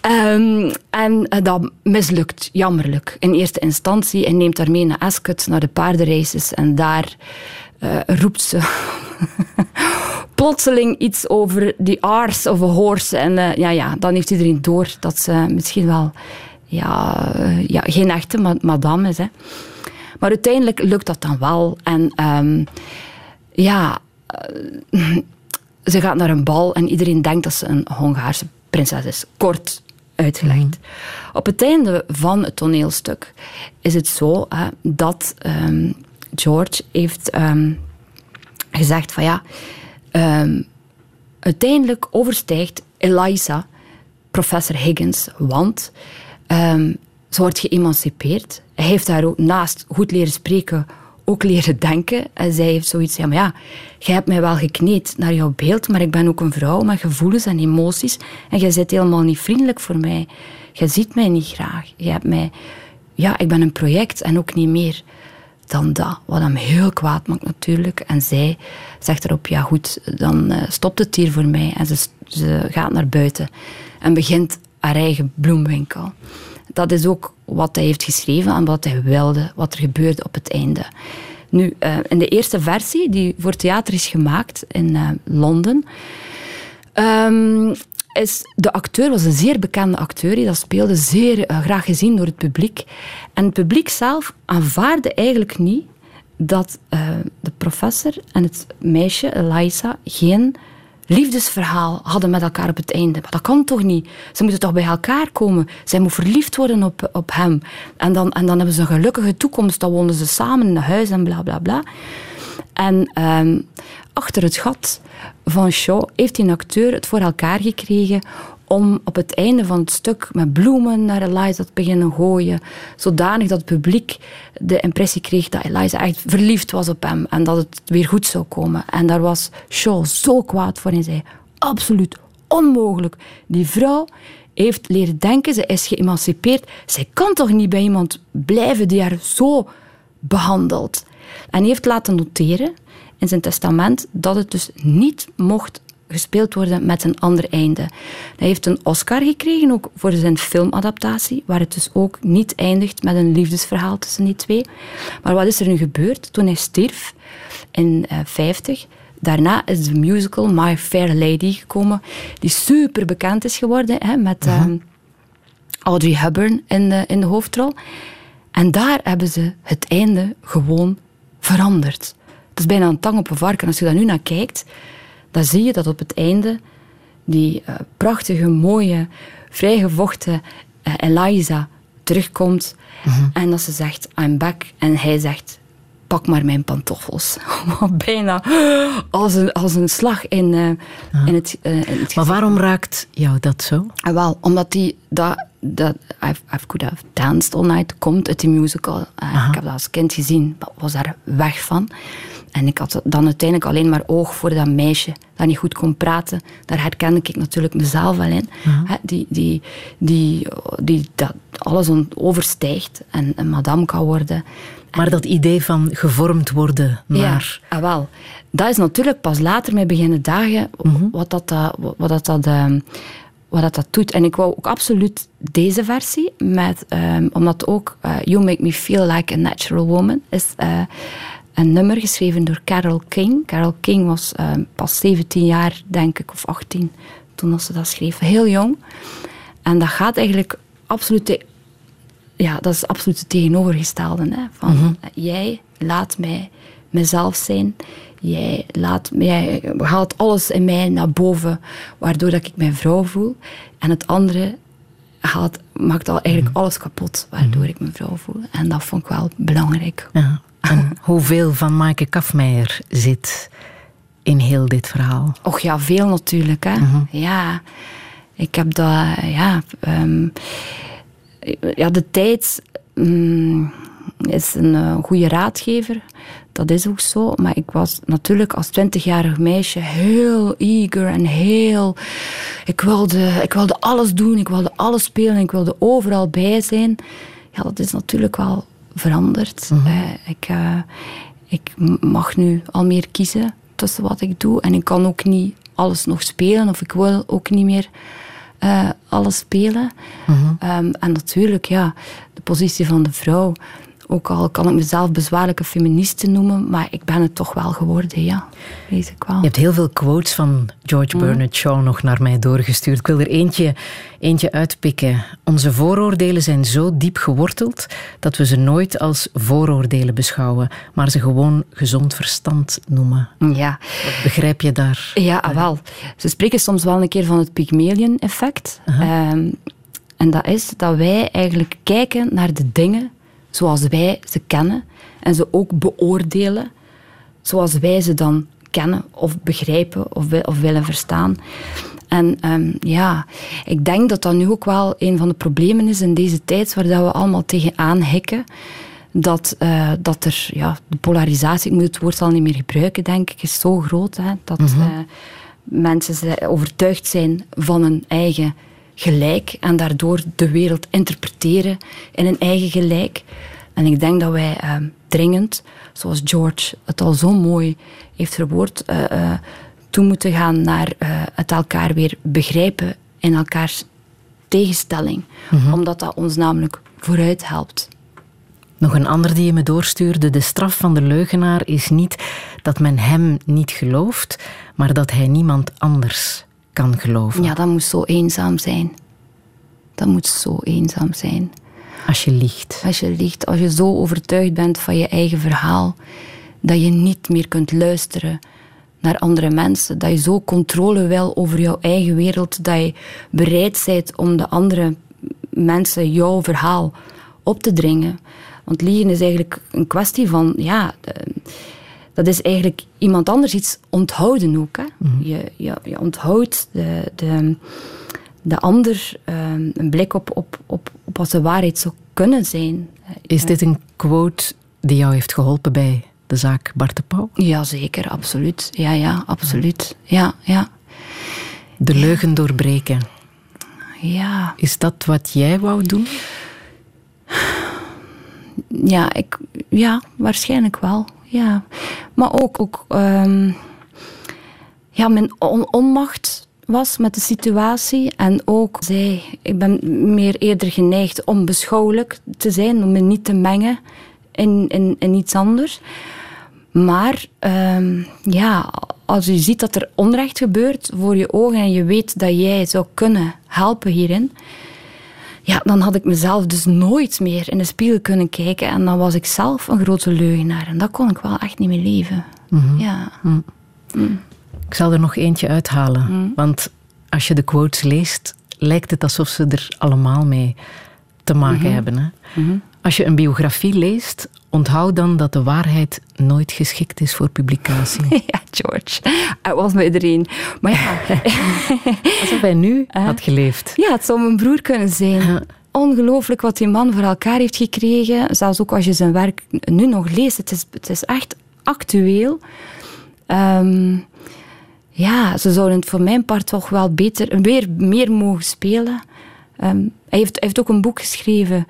Um, en uh, dat mislukt jammerlijk in eerste instantie. En neemt haar mee naar Ascot, naar de paardenraces. En daar uh, roept ze plotseling iets over the arse of a horse. En uh, ja, ja, dan heeft iedereen door dat ze misschien wel ja, ja, geen echte madame is. Hè. Maar uiteindelijk lukt dat dan wel. En um, ja, ze gaat naar een bal en iedereen denkt dat ze een Hongaarse prinses is. Kort uitgelegd. Mm. Op het einde van het toneelstuk is het zo dat um, George heeft um, gezegd van ja, uiteindelijk overstijgt Eliza professor Higgins, want ze wordt geëmancipeerd. Hij heeft daar ook naast goed leren spreken ook leren denken. En zij heeft zoiets van, ja, jij hebt mij wel gekneed naar jouw beeld, maar ik ben ook een vrouw met gevoelens en emoties en jij bent helemaal niet vriendelijk voor mij. Jij ziet mij niet graag. Je hebt mij... Ja, ik ben een project en ook niet meer dan dat. Wat hem heel kwaad maakt natuurlijk. En zij zegt erop, ja goed, dan uh, stopt het hier voor mij. En ze, ze gaat naar buiten en begint haar eigen bloemwinkel dat is ook wat hij heeft geschreven en wat hij wilde, wat er gebeurde op het einde. Nu, uh, in de eerste versie, die voor theater is gemaakt in uh, Londen, Ehm, is, de acteur was een zeer bekende acteur. Die dat speelde zeer eh, graag gezien door het publiek. En het publiek zelf aanvaarde eigenlijk niet dat de professor en het meisje, Eliza, geen liefdesverhaal hadden met elkaar op het einde. Maar dat kan toch niet? Ze moeten toch bij elkaar komen? Zij moet verliefd worden op, op hem. En dan, en dan hebben ze een gelukkige toekomst. Dan wonen ze samen in een huis en bla bla bla. En ehm, achter het gat van Shaw heeft die acteur het voor elkaar gekregen om op het einde van het stuk met bloemen naar Eliza te beginnen gooien. Zodanig dat het publiek de impressie kreeg dat Eliza echt verliefd was op hem en dat het weer goed zou komen. En daar was Shaw zo kwaad voor en zei: absoluut onmogelijk. Die vrouw heeft leren denken, ze is geëmancipeerd. Zij kan toch niet bij iemand blijven die haar zo behandelt. En heeft laten noteren in zijn testament dat het dus niet mocht gespeeld worden met een ander einde. Hij heeft een Oscar gekregen ook voor zijn filmadaptatie, waar het dus ook niet eindigt met een liefdesverhaal tussen die twee. Maar wat is er nu gebeurd toen hij stierf in uh, 50? Daarna is de musical My Fair Lady gekomen, die super bekend is geworden hè, met uh, Audrey Hepburn in de, in de hoofdrol. En daar hebben ze het einde gewoon veranderd. Het is bijna een tang op een varken. Als je daar nu naar kijkt, dan zie je dat op het einde die uh, prachtige, mooie, vrijgevochten uh, Eliza terugkomt mm-hmm. en dat ze zegt, I'm back. En hij zegt, pak maar mijn pantoffels. Bijna als een, als een slag in, uh, in, het, uh, in het Maar waarom raakt jou dat zo? Ah, wel, omdat die, dat, dat I've, I've could have danced all night komt uit die musical. Uh, ik heb dat als kind gezien, was daar weg van. En ik had dan uiteindelijk alleen maar oog voor dat meisje dat niet goed kon praten. Daar herkende ik natuurlijk mezelf wel in. die, die, die, die dat alles overstijgt en een madame kan worden. Maar dat idee van gevormd worden naar... Ja, ah, wel. Dat is natuurlijk pas later mee beginnen dagen mhm. wat dat, wat dat, dat ehm, wat dat, dat doet. En ik wou ook absoluut deze versie, met, um, omdat ook uh, You Make Me Feel Like a Natural Woman is... Een nummer geschreven door Carol King. Carol King was uh, pas 17 jaar, denk ik, of 18 toen ze dat schreef. Heel jong. En dat gaat eigenlijk absoluut... Ja, dat is absoluut het tegenovergestelde. Hè, van, mm -hmm. Jij laat mij mezelf zijn. Jij, laat, jij haalt alles in mij naar boven, waardoor dat ik mijn vrouw voel. En het andere haalt, maakt al eigenlijk mhm. alles kapot, waardoor mhm. ik mijn vrouw voel. En dat vond ik wel belangrijk. Ja. En hoeveel van Maaike Kafmeijer zit in heel dit verhaal? Och ja, veel natuurlijk. Hè. Mhm. Ja, ik heb dat... Ja, um, ja de tijd um, is een uh, goede raadgever. Dat is ook zo. Maar ik was natuurlijk als twintigjarig meisje heel eager en heel... Ik wilde, ik wilde alles doen, ik wilde alles spelen, ik wilde overal bij zijn. Ja, dat is natuurlijk wel veranderd. Mhm. Eh, ik, uh, ik mag nu al meer kiezen tussen wat ik doe. En ik kan ook niet alles nog spelen, of ik wil ook niet meer uh, alles spelen. Mhm. um, en natuurlijk, ja, de positie van de vrouw. Ook al kan ik mezelf bezwaarlijke feministe noemen, maar ik ben het toch wel geworden, ja. Weet ik wel. Je hebt heel veel quotes van George mm. Bernard Shaw nog naar mij doorgestuurd. Ik wil er eentje, eentje uitpikken. Onze vooroordelen zijn zo diep geworteld dat we ze nooit als vooroordelen beschouwen, maar ze gewoon gezond verstand noemen. Ja. Wat begrijp je daar? Ja, ah, wel. Ze spreken soms wel een keer van het Pygmalion-effect. Uh -huh. um, en dat is dat wij eigenlijk kijken naar de dingen zoals wij ze kennen en ze ook beoordelen zoals wij ze dan kennen of begrijpen of, of willen verstaan. En um, ja, ik denk dat dat nu ook wel een van de problemen is in deze tijd waar dat we allemaal tegenaan hikken. Dat, uh, dat er, ja, de polarisatie, ik moet het woord al niet meer gebruiken, denk ik, is zo groot. Hè, dat mm -hmm. uh, mensen overtuigd zijn van hun eigen gelijk en daardoor de wereld interpreteren in een eigen gelijk. En ik denk dat wij uh, dringend, zoals George het al zo mooi heeft verwoord, uh, uh, toe moeten gaan naar het elkaar weer begrijpen in elkaars tegenstelling. Mm -hmm. Omdat dat ons namelijk vooruit helpt. Nog een ander die je me doorstuurde. De straf van de leugenaar is niet dat men hem niet gelooft, maar dat hij niemand anders kan geloven. Ja, dat moet zo eenzaam zijn. Dat moet zo eenzaam zijn. Als je liegt. Als je liegt, als je zo overtuigd bent van je eigen verhaal, dat je niet meer kunt luisteren naar andere mensen. Dat je zo controle wil over jouw eigen wereld, dat je bereid bent om de andere mensen jouw verhaal op te dringen. Want liegen is eigenlijk een kwestie van, ja, dat is eigenlijk iemand anders iets onthouden ook. Hè. Mhm. je, je, je, onthoudt de, de, de ander um, een blik op, op, op, op wat de waarheid zou kunnen zijn. Is dit een quote die jou heeft geholpen bij de zaak Bart de Pauw? Ja, zeker, absoluut. Ja, ja, absoluut. Ja, ja. De leugen doorbreken. Ja. Is dat wat jij wou doen? Ja, ik, ja waarschijnlijk wel. Ja. Maar ook, ook um, ja, mijn onmacht was met de situatie. En ook zij, ik ben meer eerder geneigd om beschouwelijk te zijn, om me niet te mengen in, in, in iets anders. Maar um, ja, als je ziet dat er onrecht gebeurt voor je ogen en je weet dat jij zou kunnen helpen hierin, ja, dan had ik mezelf dus nooit meer in de spiegel kunnen kijken en dan was ik zelf een grote leugenaar. En dat kon ik wel echt niet meer leven. Mhm. Ja. Mhm. Mm. Ik zal er nog eentje uithalen. Mhm. Want als je de quotes leest, lijkt het alsof ze er allemaal mee te maken hebben. Hè? Als je een biografie leest, onthoud dan dat de waarheid nooit geschikt is voor publicatie. Ja, George. Hij was bij iedereen. Maar ja... Alsof hij nu had geleefd. Ja, het zou mijn broer kunnen zijn. Ongelooflijk wat die man voor elkaar heeft gekregen. Zelfs ook als je zijn werk nu nog leest. Het is, het is echt actueel. Ehm, ja, ze zouden het voor mijn part toch wel beter, weer meer mogen spelen. Ehm, hij, heeft, hij heeft ook een boek geschreven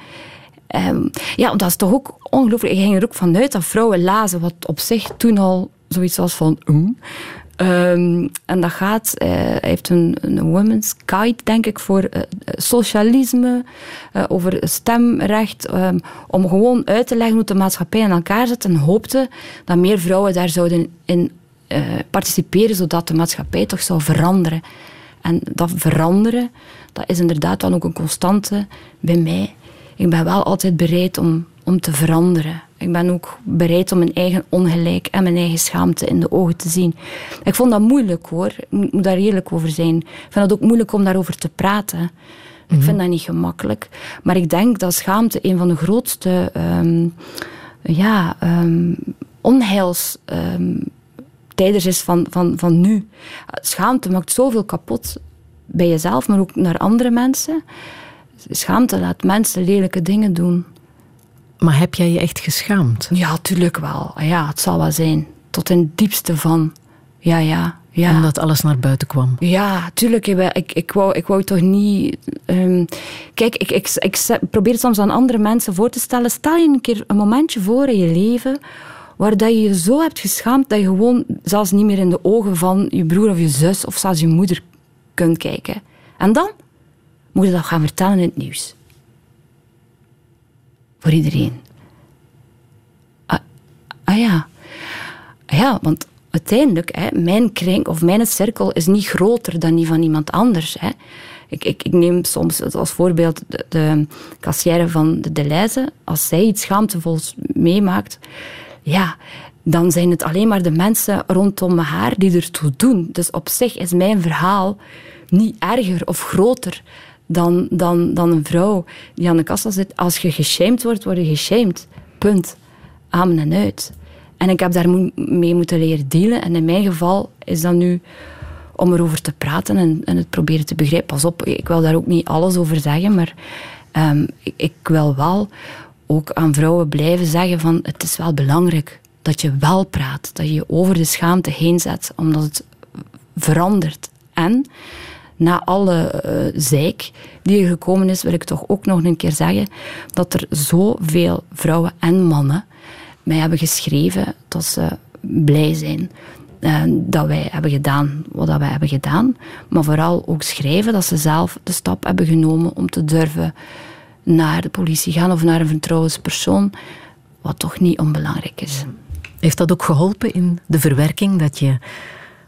Um, ja, dat is toch ook ongelooflijk. Ik ging er ook vanuit dat vrouwen lazen, wat op zich toen al zoiets was van... Um. en dat gaat, uh, hij heeft een, een women's guide, denk ik, voor uh, socialisme, uh, over stemrecht, um, om gewoon uit te leggen hoe de maatschappij in elkaar zit en hoopte dat meer vrouwen daar zouden in participeren, zodat de maatschappij toch zou veranderen. En dat veranderen, dat is inderdaad dan ook een constante bij mij ik ben wel altijd bereid om, om te veranderen. Ik ben ook bereid om mijn eigen ongelijk en mijn eigen schaamte in de ogen te zien. Ik vond dat moeilijk hoor. Ik moet daar eerlijk over zijn. Ik vind het ook moeilijk om daarover te praten. Ik vind mhm. dat niet gemakkelijk. Maar ik denk dat schaamte een van de grootste um, ja, um, onheils. Um, tijdens is van, van, van nu. Schaamte maakt zoveel kapot bij jezelf, maar ook naar andere mensen schaamte laat mensen lelijke dingen doen. Maar heb jij je echt geschaamd? Ja, tuurlijk wel. Ja, het zal wel zijn. Tot in het diepste van. Ja, ja, ja. Omdat alles naar buiten kwam? Ja, tuurlijk. Ik, ik, wou, ik wou toch niet... Um, kijk, ik, ik, ik probeer soms aan andere mensen voor te stellen. Stel je een keer een momentje voor in je leven waar dat je je zo hebt geschaamd dat je gewoon zelfs niet meer in de ogen van je broer of je zus of zelfs je moeder kunt kijken. En dan? Moet je dat gaan vertellen in het nieuws. Voor iedereen. Ah, ah ja. Ah ja, want uiteindelijk, hè, mijn kring of mijn cirkel is niet groter dan die van iemand anders. Hè. Ik, ik, ik, neem soms als voorbeeld de, de kassière van de Deleuze. Als zij iets schaamtevols meemaakt, ja, dan zijn het alleen maar de mensen rondom haar die ertoe doen. Dus op zich is mijn verhaal niet erger of groter dan, dan, dan een vrouw die aan de kassa zit. Als je geshamed wordt, word je geshamed. Punt. Amen en uit. En ik heb daar mee moeten leren dealen. En in mijn geval is dat nu om erover te praten en, en het proberen te begrijpen. Pas op, ik wil daar ook niet alles over zeggen, maar um, ik, ik, wil wel ook aan vrouwen blijven zeggen van het is wel belangrijk dat je wel praat, dat je je over de schaamte heen zet, omdat het verandert. En na alle uh, zeik die er gekomen is, wil ik toch ook nog een keer zeggen dat er zoveel vrouwen en mannen mij hebben geschreven dat ze blij zijn uh, dat wij hebben gedaan wat wij hebben gedaan. Maar vooral ook schrijven dat ze zelf de stap hebben genomen om te durven naar de politie gaan of naar een vertrouwenspersoon, wat toch niet onbelangrijk is. Heeft dat ook geholpen in de verwerking dat je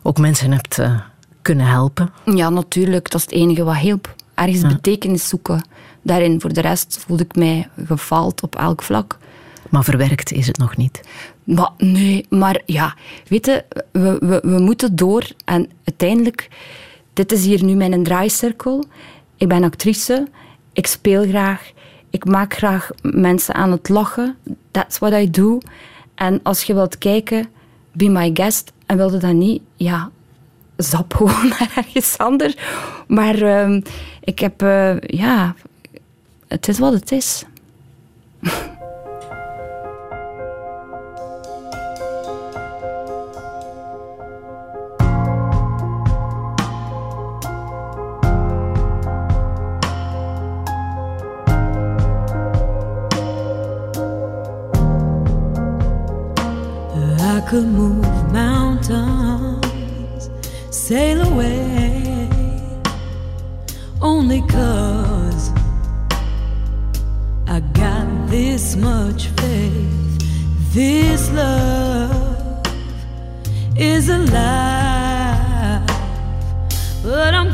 ook mensen hebt uh, kunnen helpen? Ja, natuurlijk. Dat is het enige wat hielp. Ergens betekenis zoeken. Daarin, voor de rest, voelde ik mij gefaald op elk vlak. Maar verwerkt is het nog niet. Maar nee, maar ja, weet je, we, we, we moeten door. En uiteindelijk, dit is hier nu mijn draaicirkel. Ik ben actrice, ik speel graag, ik maak graag mensen aan het lachen. That's what I do. En als je wilt kijken, be my guest. En wilde dat niet, ja, zap gewoon naar ergens anders. Maar ehm, ik heb, eh, ja, het is wat het is. I could move mountains, sail away, only cause I got this much faith. This love is alive, but I'm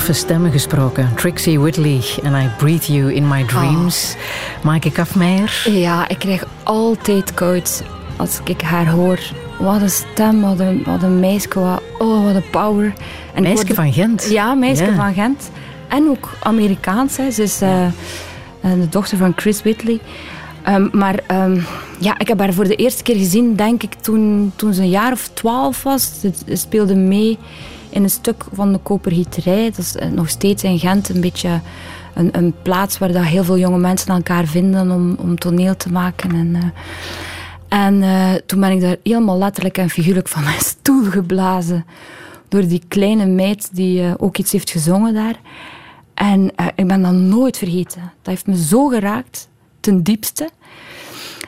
straffe stemmen gesproken. Trixie Whitley en I Breathe You in My Dreams. Maaike Kafmeijer. Ja, ik krijg altijd koud als ik haar hoor. Wat een stem, wat een, wat een meisje, wat, oh, wat een power. En Meisje word- van Gent. Ja, meisje van Gent. En ook Amerikaans. Hè. Ze is eh, de dochter van Chris Whitley. Ehm, maar ehm, ja, ik heb haar voor de eerste keer gezien, denk ik, toen, toen ze een jaar of twaalf was. Ze speelde mee in een stuk van de Kopergieterij. Dat is eh, nog steeds in Gent een beetje een, een plaats waar dat heel veel jonge mensen elkaar vinden om, om toneel te maken. En, eh, en eh, toen ben ik daar helemaal letterlijk en figuurlijk van mijn stoel geblazen. Door die kleine meid die ook iets heeft gezongen daar. En ik ben dat nooit vergeten. Dat heeft me zo geraakt, ten diepste.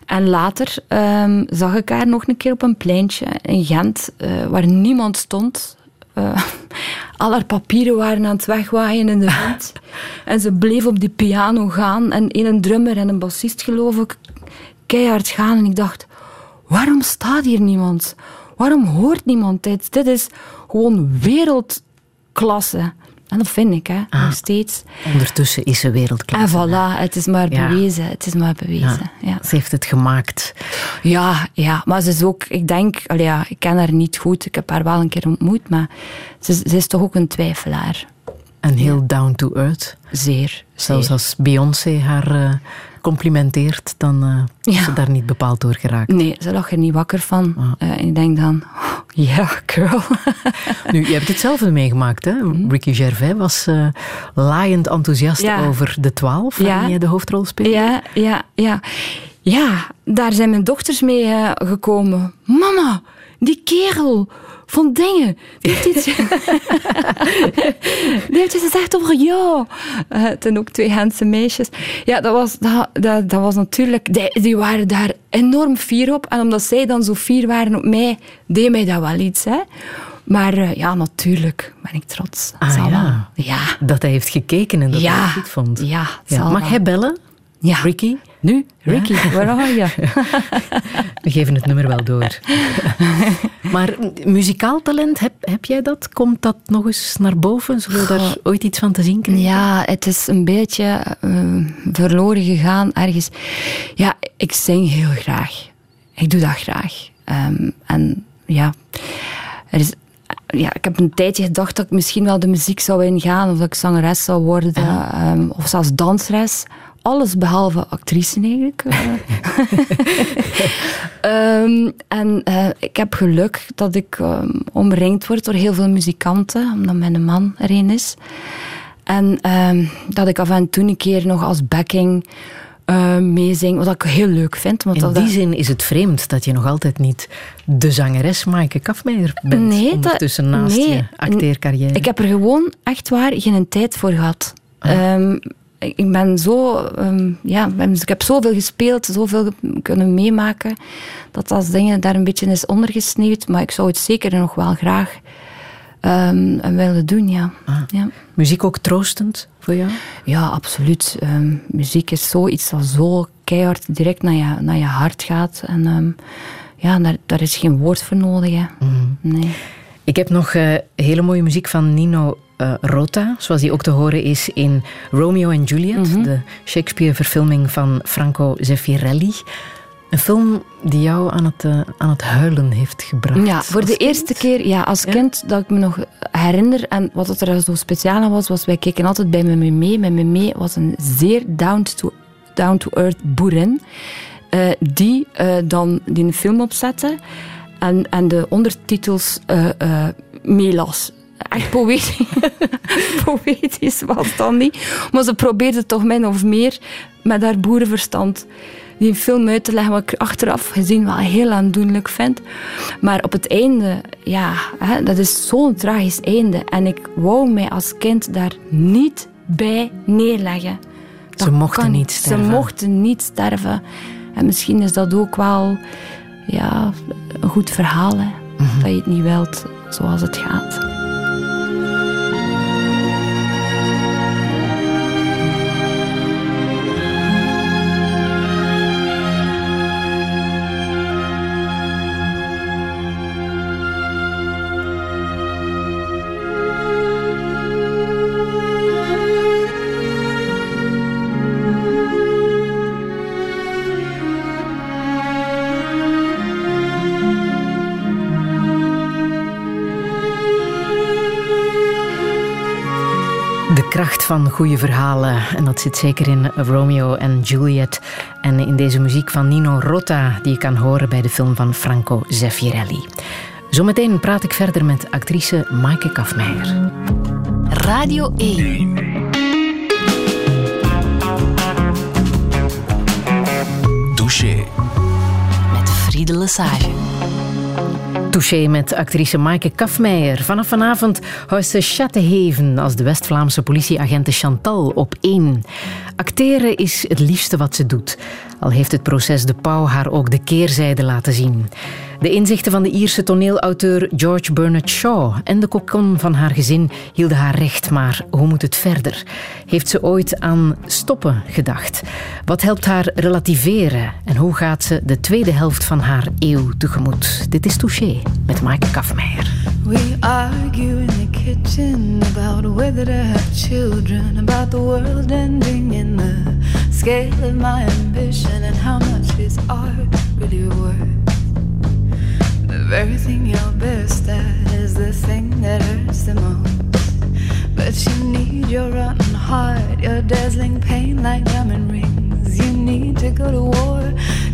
En later ehm, zag ik haar nog een keer op een pleintje in Gent, waar niemand stond. Eh, al haar papieren waren aan het wegwaaien in de wind. en ze bleef op die piano gaan. En een drummer en een bassist, geloof ik, keihard gaan. En ik dacht, waarom staat hier niemand? Waarom hoort niemand dit? Dit is gewoon wereldklasse. En dat vind ik, hè, Ah. nog steeds. Ondertussen is ze wereldklasse. En voilà, het is maar Ja. bewezen. Het is maar bewezen. Ja. Ze heeft het gemaakt. Ja, ja, maar ze is ook, ik denk, allee, ja, ik ken haar niet goed, ik heb haar wel een keer ontmoet, maar ze, is- ze is toch ook een twijfelaar. En heel down to earth. Zeer. Zelfs zeer. als Beyoncé haar eh, complimenteert, dan eh, is ze daar niet bepaald door geraakt. Nee, ze lag er niet wakker van. Ah. Eh, en ik denk dan, oh, ja, girl. Nu, je hebt hetzelfde meegemaakt, hè? Ricky Gervais was eh laaiend enthousiast Mhm. Ja. over de twaalf, Ja. waarin jij de hoofdrol speelde. Ja, ja, ja. Ja, daar zijn mijn dochters mee eh, gekomen. Mama, die kerel van dingen, die heeft iets, die heeft iets gezegd over jou. Zijn ook twee Gentse meisjes. Ja, dat was, dat, dat, dat was natuurlijk... Die, die waren daar enorm fier op. En omdat zij dan zo fier waren op mij, deed mij dat wel iets. Hè. Maar eh, ja, natuurlijk ben ik trots. Ah, Zal ja. wel. Ja. Dat hij heeft gekeken en dat hij Ja. het goed vond. Ja, Ja. Mag wel. hij bellen? Ja. Ricky? Nu, Ricky, waar ga je? We geven het nummer wel door. maar muzikaal talent, heb, heb jij dat? Komt dat nog eens naar boven? Zullen we daar ooit iets van te zien krijgen? Ja, het is een beetje eh, verloren gegaan ergens. Ja, ik zing heel graag. Ik doe dat graag. Ehm, en ja, er is, ja, ik heb een tijdje gedacht dat ik misschien wel de muziek zou ingaan, of dat ik zangeres zou worden, ehm, of zelfs danseres. Alles behalve actrice eigenlijk. eh. Ehm, en eh, ik heb geluk dat ik ehm, omringd word door heel veel muzikanten, omdat mijn man er een is. En ehm, dat ik af en toe een keer nog als backing eh meezing, wat ik heel leuk vind. Want In dat, die zin is het vreemd dat je nog altijd niet de zangeres Maaike Kafmeijer bent. Nee, dat- ondertussen naast nee. je acteercarrière. Ik heb er gewoon echt waar geen tijd voor gehad. Ah. Ik ben zo, ehm, ja, ik heb zoveel gespeeld, zoveel kunnen meemaken, dat als dingen daar een beetje is ondergesneeuwd. Maar ik zou het zeker nog wel graag ehm, willen doen, ja. Ah. ja. Muziek ook troostend voor jou? Ja, absoluut. Ehm, muziek is zoiets dat zo keihard direct naar je, naar je hart gaat. En ja, daar, daar is geen woord voor nodig. Hè. Nee. Ik heb nog eh, hele mooie muziek van Nino eh, Rota, zoals die ook te horen is in Romeo en Juliet, Mhm. de Shakespeare-verfilming van Franco Zeffirelli. Een film die jou aan het, eh, aan het huilen heeft gebracht. Ja, voor de kind. eerste keer ja, als kind dat ik me nog herinner. En wat het er zo speciaal aan was, was wij keken altijd bij Meme mee. Meme mee was een zeer down-to- down-to-earth boerin. eh, die dan die een film opzette en, en de ondertitels meelas. Echt poëtisch. poëtisch was dat niet. Maar ze probeerde toch min of meer met haar boerenverstand die film uit te leggen, wat ik achteraf gezien wel heel aandoenlijk vind. Maar op het einde, ja, hè, dat is zo'n tragisch einde. En ik wou mij als kind daar niet bij neerleggen. Ze mochten kan niet sterven. Ze mochten niet sterven. En misschien is dat ook wel ja, een goed verhaal, hè? Mhm. dat je het niet wilt zoals het gaat. Van goede verhalen. En dat zit zeker in Romeo en Juliet. En in deze muziek van Nino Rota, die je kan horen bij de film van Franco Zeffirelli. Zometeen praat ik verder met actrice Maaike Kafmeijer. Radio 1. Douche. Met Friede Lesage. Touché met actrice Maaike Kafmeijer. Vanaf vanavond houdt ze als de West-Vlaamse politieagente Chantal op één. Acteren is het liefste wat ze doet. Al heeft het proces De Pauw haar ook de keerzijde laten zien. De inzichten van de Ierse toneelauteur George Bernard Shaw en de kokon van haar gezin hielden haar recht, maar hoe moet het verder? Heeft ze ooit aan stoppen gedacht? Wat helpt haar relativeren en hoe gaat ze de tweede helft van haar eeuw tegemoet? Dit is Touché met Maaike Kafmeijer. We argue in the kitchen about whether to have children, about the world ending in the scale of my ambition and how much is art really worth. Very you're best at is the thing that hurts the most. But you need your rotten heart, your dazzling pain like diamond rings. You need to go to war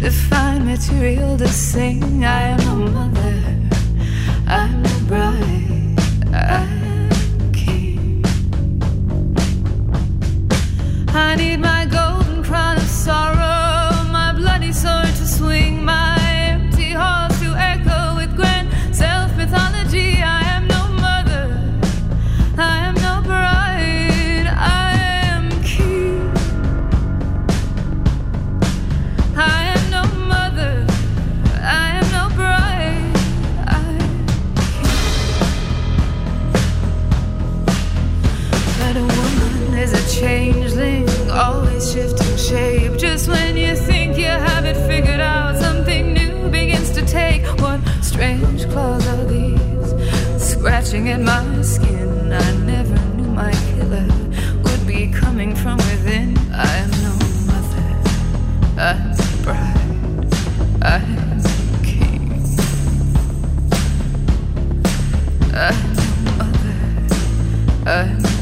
to find material to sing. I am a mother, I'm a bride, I'm king. I need my golden crown of sorrow, my bloody sword to swing, my shifting shape. Just when you think you have it figured out, something new begins to take. What strange claws are these? Scratching at my skin. I never knew my killer would be coming from within. I am no mother, I'm a bride, I'm a king. I'm no mother, I'm a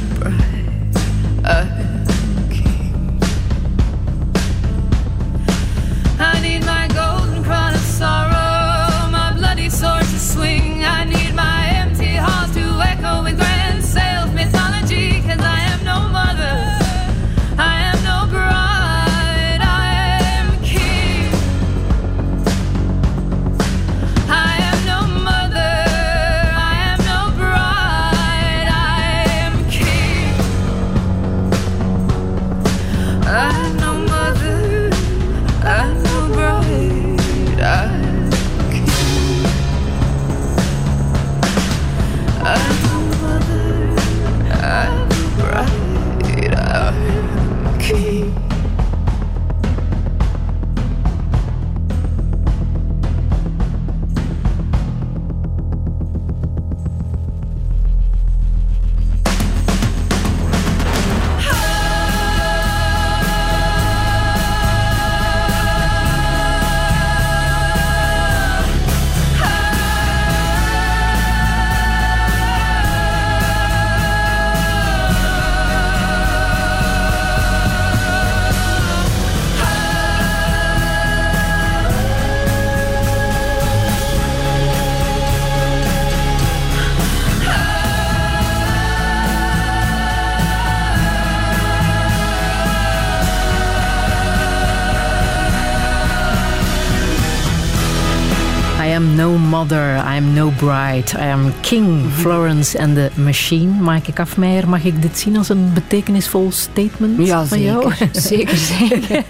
I am no bride, I am king, Florence and the Machine. Maaike Kafmeijer, mag ik dit zien als een betekenisvol statement Ja, van jou? zeker. Zeker, zeker.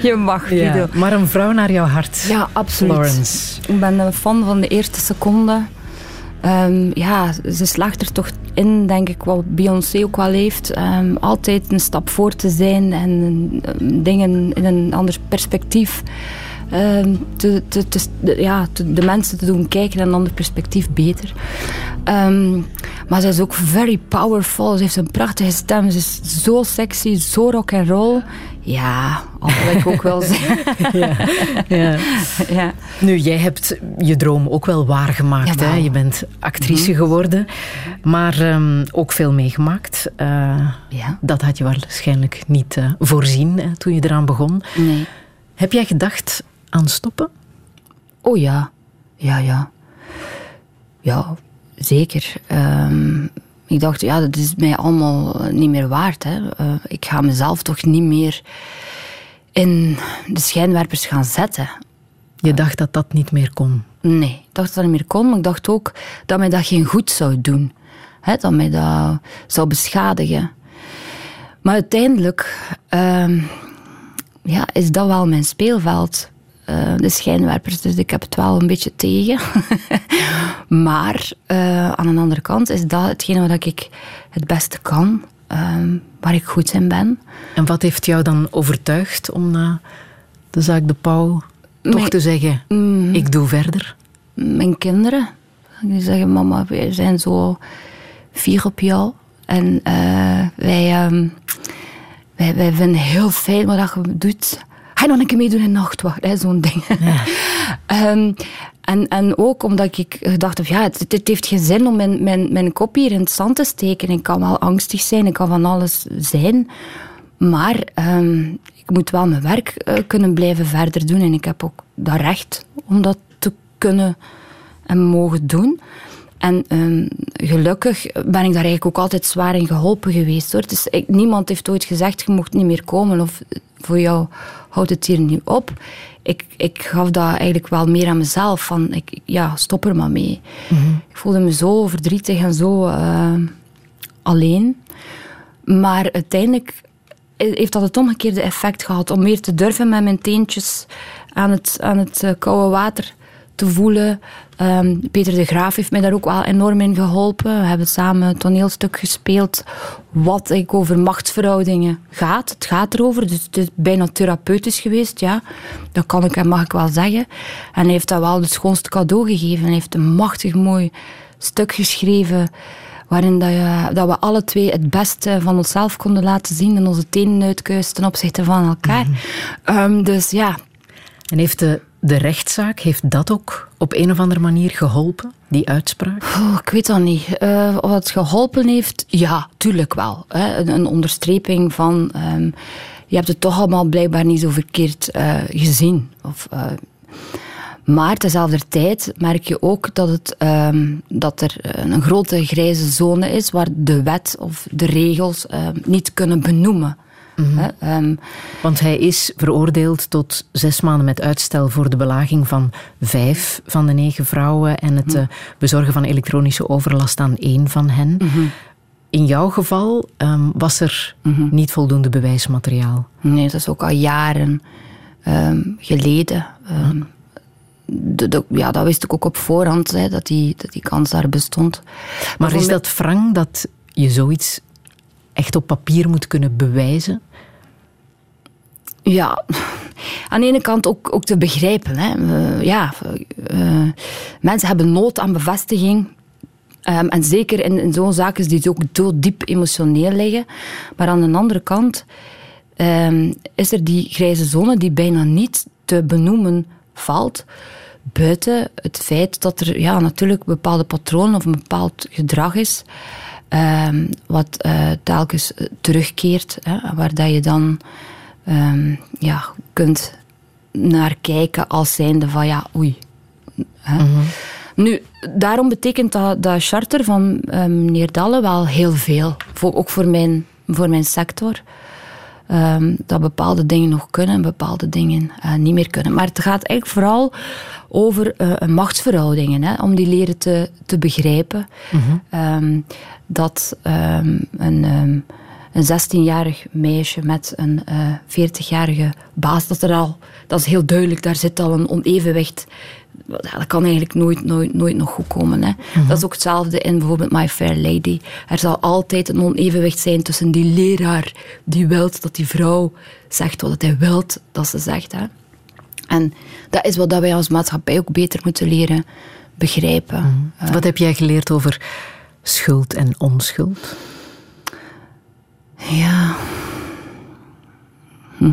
Je mag, Ja, Guido. maar een vrouw naar jouw hart. Ja, absoluut. Florence. Ik ben een fan van de eerste seconde. Ehm, ja, ze slaagt er toch in, denk ik, wat Beyoncé ook wel heeft. Ehm, altijd een stap voor te zijn en ehm, dingen in een ander perspectief. Ehm, te, te, te, de- ja, de mensen te doen kijken in een ander perspectief beter. Ehm, maar ze is ook very powerful. Ze heeft een prachtige stem. Ze is zo sexy, zo rock and roll. Ja, dat wil ik ook wel zeggen. Ja. ja. Nu, jij hebt je droom ook wel waargemaakt. Hè? Je bent actrice geworden, maar ehm, ook veel meegemaakt. Eh, Ja. Dat had je waarschijnlijk niet eh, voorzien hè, toen je eraan begon. Nee. Heb jij gedacht aan stoppen? Oh ja, ja, ja. Ja, zeker. Ehm, ik dacht, ja, dat is mij allemaal niet meer waard. Hè. Eh, ik ga mezelf toch niet meer in de schijnwerpers gaan zetten. Je dacht dat dat niet meer kon. Nee, ik dacht dat dat niet meer kon, maar ik dacht ook dat mij dat geen goed zou doen. Hè, dat mij dat zou beschadigen. Maar uiteindelijk ehm, ja, is dat wel mijn speelveld. Eh, de schijnwerpers, dus ik heb het wel een beetje tegen. maar uh, aan de andere kant is dat hetgene wat ik het beste kan, ehm, waar ik goed in ben. En wat heeft jou dan overtuigd om na de zaak De Pauw toch te zeggen, mm, ik doe verder? Mijn kinderen. Die zeggen, mama, wij zijn zo fier op jou. En uh, wij, um, wij, wij vinden heel fijn wat je doet. Ga je nog een keer meedoen in nachtwacht? Zo'n ding. Ja. um, en, en ook omdat ik gedacht heb, ja, het, het, heeft geen zin om mijn, mijn, mijn kop hier in het zand te steken. Ik kan wel angstig zijn, ik kan van alles zijn. Maar um, ik moet wel mijn werk uh, kunnen blijven verder doen. En ik heb ook dat recht om dat te kunnen en mogen doen. En um, gelukkig ben ik daar eigenlijk ook altijd zwaar in geholpen geweest. Hoor. Dus ik, niemand heeft ooit gezegd, je mocht niet meer komen of voor jou houdt het hier nu op. Ik, ik gaf dat eigenlijk wel meer aan mezelf. Van, ik, ja, stop er maar mee. Mm Ik voelde me zo verdrietig en zo uh, alleen. Maar uiteindelijk heeft dat het omgekeerde effect gehad. Om meer te durven met mijn teentjes aan het, aan het uh, koude water te voelen. Um, Peter de Graaf heeft mij daar ook wel enorm in geholpen. We hebben samen een toneelstuk gespeeld wat ik over machtsverhoudingen gaat. Het gaat erover, dus het is bijna therapeutisch geweest, ja. Dat kan ik en mag ik wel zeggen. En hij heeft dat wel het schoonste cadeau gegeven. Hij heeft een machtig mooi stuk geschreven waarin dat, je, dat we alle twee het beste van onszelf konden laten zien en onze tenen uitkuisen ten opzichte van elkaar. Mm um, dus ja. En heeft de de rechtszaak, heeft dat ook op een of andere manier geholpen, die uitspraak? Oh, ik weet dat niet. Uh, of het geholpen heeft, ja, tuurlijk wel. Hè. Een, onderstreping van, um, je hebt het toch allemaal blijkbaar niet zo verkeerd uh, gezien. Of, uh, maar tezelfde tijd merk je ook dat, het, um, dat er een grote grijze zone is waar de wet of de regels niet kunnen benoemen. Mm Want hij is veroordeeld tot zes maanden met uitstel voor de belaging van vijf van de negen vrouwen en het uh, bezorgen van elektronische overlast aan één van hen. Mhm. In jouw geval um, was er mhm. niet voldoende bewijsmateriaal? Nee, dat is ook al jaren um, geleden. De, de, ja, dat wist ik ook op voorhand, hè, dat, die, dat die kans daar bestond. Maar, maar is dat wrang dat je zoiets echt op papier moet kunnen bewijzen? Ja, aan de ene kant ook, ook te begrijpen. Hè. ja, mensen hebben nood aan bevestiging. Um, en zeker in, in zo'n zaken die ook zo diep emotioneel liggen. Maar aan de andere kant um, is er die grijze zone die bijna niet te benoemen valt. Buiten het feit dat er ja, natuurlijk bepaalde patronen of een bepaald gedrag is. Um, wat uh, telkens terugkeert. Hè, waar dat je dan um, ja, kunt naar kijken als zijnde van ja, oei. Hè. Mm -hmm. Nu, daarom betekent dat, dat charter van um, meneer Dalle wel heel veel. Voor, ook voor mijn, voor mijn sector. Um, dat bepaalde dingen nog kunnen en bepaalde dingen uh, niet meer kunnen. Maar het gaat eigenlijk vooral over uh, machtsverhoudingen, hè, om die leren te, te begrijpen. Mm -hmm. um, dat um, een een 16-jarig meisje met een uh, eh, 40-jarige baas, dat er al, dat is heel duidelijk, daar zit al een onevenwicht. Dat kan eigenlijk nooit, nooit, nooit nog goed komen. Hè. Mhm. Dat is ook hetzelfde in bijvoorbeeld My Fair Lady. Er zal altijd een onevenwicht zijn tussen die leraar die wilt dat die vrouw zegt wat hij wilt dat ze zegt. Hè. En dat is wat wij als maatschappij ook beter moeten leren begrijpen. Mhm. Uh, wat heb jij geleerd over schuld en onschuld? Ja. Hm.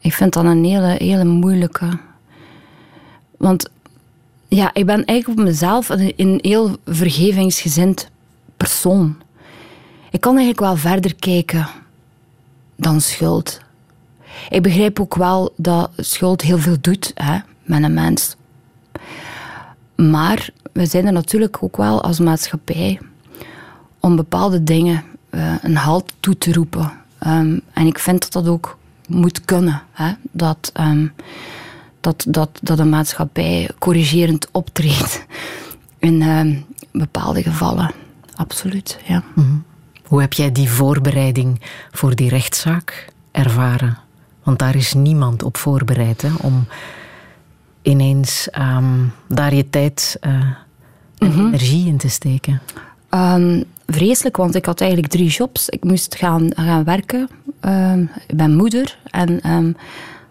Ik vind dat een hele, hele moeilijke. Want ja, ik ben eigenlijk op mezelf een, heel vergevingsgezind persoon. Ik kan eigenlijk wel verder kijken dan schuld. Ik begrijp ook wel dat schuld heel veel doet hè, met een mens. Maar we zijn er natuurlijk ook wel als maatschappij om bepaalde dingen uh, een halt toe te roepen. Um, en ik vind dat dat ook moet kunnen. Hè? Dat, um, dat, dat, dat een maatschappij corrigerend optreedt in um, bepaalde gevallen. Absoluut, ja. Mm -hmm. Hoe heb jij die voorbereiding voor die rechtszaak ervaren? Want daar is niemand op voorbereid hè, om ineens ehm, daar je tijd uh, en Mhm. energie in te steken. Ehm, vreselijk, want ik had eigenlijk drie jobs. Ik moest gaan, gaan werken. Ehm, ik ben moeder. En ehm,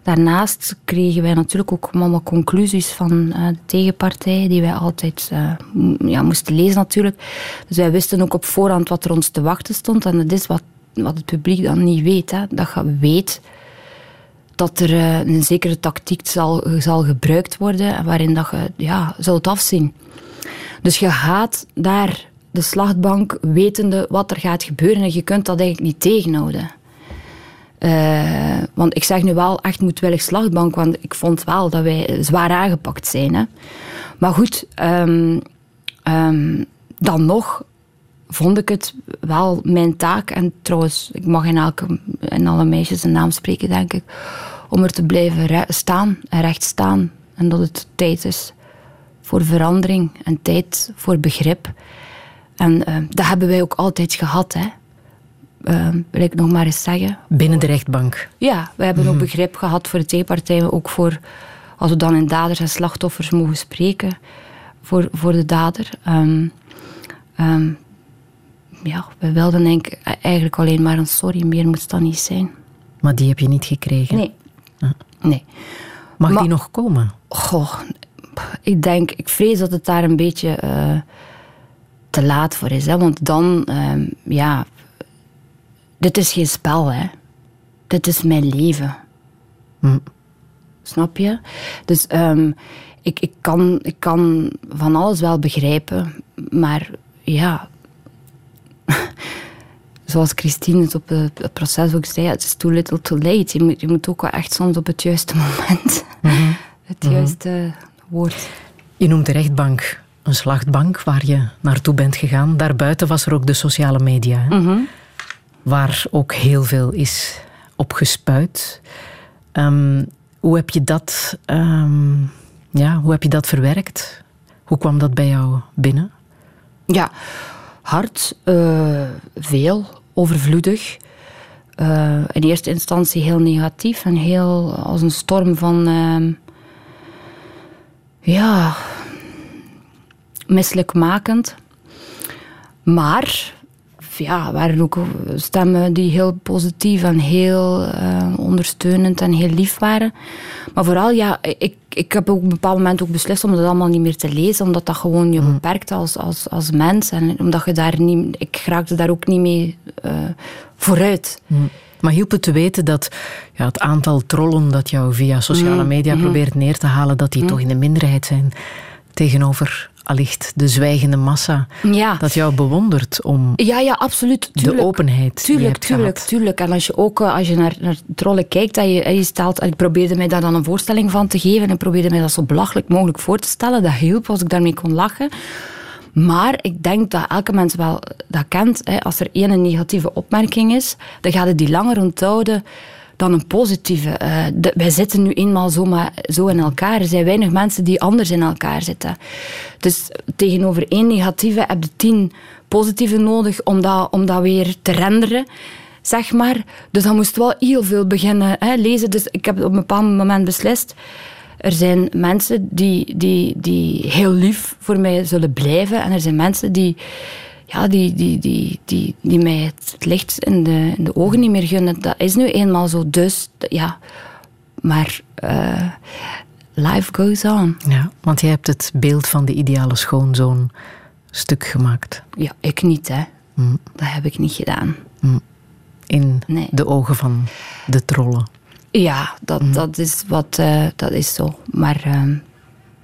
daarnaast kregen wij natuurlijk ook allemaal conclusies van eh, de tegenpartij, die wij altijd eh, ja, moesten lezen natuurlijk. Dus wij wisten ook op voorhand wat er ons te wachten stond. En dat is wat, wat het publiek dan niet weet. Hè. Dat je weet dat er eh, een zekere tactiek zal, zal gebruikt worden, waarin dat je ja, zult afzien. Dus je gaat daar de slachtbank wetende wat er gaat gebeuren en je kunt dat eigenlijk niet tegenhouden. Eh, want ik zeg nu wel echt moedwillig slachtbank, want ik vond wel dat wij zwaar aangepakt zijn. Hè. Maar goed, ehm, ehm, dan nog vond ik het wel mijn taak, en trouwens, ik mag in, elke, in alle meisjes een naam spreken, denk ik, om er te blijven staan en recht staan. En dat het tijd is voor verandering en tijd voor begrip. En eh, dat hebben wij ook altijd gehad, hè. Eh, wil ik nog maar eens zeggen. Binnen de rechtbank. Ja, we hebben ook begrip gehad voor de tegenpartijen, ook voor, als we dan in daders en slachtoffers mogen spreken, voor, voor de dader. Ehm, ehm, ja, we wilden denk ik eigenlijk alleen maar een sorry, meer moest dat niet zijn. Maar die heb je niet gekregen. Nee. Nee. Mag Maar- die nog komen? Goh, ik denk, ik vrees dat het daar een beetje eh, te laat voor is. Hè? Want dan, ehm, ja, dit is geen spel, hè. Dit is mijn leven. Hm. Snap je? Dus ehm, ik, ik, kan, ik kan van alles wel begrijpen, maar ja. Zoals Christine het op het, proces ook zei, het is too little too late. Je moet, je moet ook wel echt soms op het juiste moment het juiste woord. Je noemt de rechtbank een slachtbank waar je naartoe bent gegaan. Daarbuiten was er ook de sociale media, hè? waar ook heel veel is opgespuit. Ehm, hoe, heb je dat, ehm, ja, hoe heb je dat verwerkt? Hoe kwam dat bij jou binnen? Ja, hard, eh, veel, overvloedig. Eh, in eerste instantie heel negatief en heel als een storm van. ehm, ja. Misselijkmakend. Maar. Ja, er waren ook stemmen die heel positief en heel eh, ondersteunend en heel lief waren. Maar vooral, ja, ik, ik heb ook op een bepaald moment ook beslist om dat allemaal niet meer te lezen, omdat dat gewoon je beperkt als, als, als mens. En omdat je daar niet, ik raakte daar ook niet mee eh, vooruit. Maar hielp het te weten dat ja, het aantal trollen dat jou via sociale media probeert neer te halen, dat die toch in de minderheid zijn tegenover allicht de zwijgende massa. Ja. Dat jou bewondert om Ja, ja, absoluut. Tuurlijk. de openheid Tuurlijk, tuurlijk, gehad. tuurlijk. En als je ook eh, als je naar, naar trollen kijkt, dat je, en je stelt, ik probeerde mij daar dan een voorstelling van te geven en probeerde mij dat zo belachelijk mogelijk voor te stellen. Dat hielp als ik daarmee kon lachen. Maar ik denk dat elke mens wel dat kent. Hè. Als er één een negatieve opmerking is, dan gaat het die langer onthouden dan een positieve. Eh, wij zitten nu eenmaal zo, maar, zo in elkaar. Er zijn weinig mensen die anders in elkaar zitten. Dus tegenover één negatieve heb je tien positieve nodig om dat, om dat weer te renderen. Zeg maar. Dus dan moest wel heel veel beginnen hè, lezen. Dus ik heb op een bepaald moment beslist. Er zijn mensen die, die, die heel lief voor mij zullen blijven. En er zijn mensen die, ja, die, die, die, die, die mij het licht in de, in de ogen niet meer gunnen. Dat is nu eenmaal zo. Dus ja, maar eh, life goes on. Ja, want jij hebt het beeld van de ideale schoonzoon stuk gemaakt. Ja, ik niet, hè. Dat heb ik niet gedaan. In Nee. de ogen van de trollen. Ja, dat, dat, is, wat, eh, dat is zo. Maar ehm,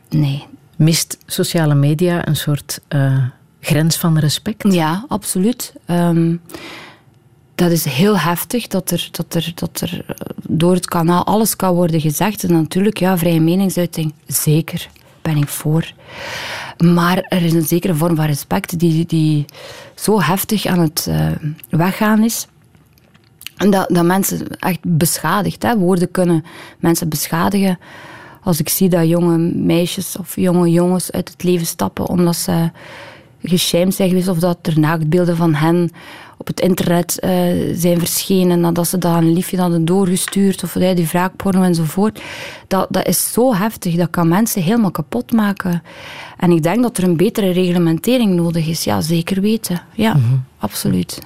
nee. Mist sociale media een soort eh, grens van respect? Ja, absoluut. Ehm, dat is heel heftig dat er, dat, er, dat er eh, door het kanaal alles kan worden gezegd. En natuurlijk, ja, vrije meningsuiting, zeker, ben ik voor. Maar er is een zekere vorm van respect die, die zo heftig aan het eh, weggaan is. Dat, dat mensen echt beschadigt. Hè. Woorden kunnen mensen beschadigen. Als ik zie dat jonge meisjes of jonge jongens uit het leven stappen omdat ze geshamed zijn geweest of dat er naaktbeelden van hen op het internet eh, zijn verschenen nadat ze dat een liefje hadden doorgestuurd of uh, die wraakporno enzovoort. Dat, dat is zo heftig, dat kan mensen helemaal kapot maken. En ik denk dat er een betere reglementering nodig is. Ja, zeker weten. Ja, absoluut.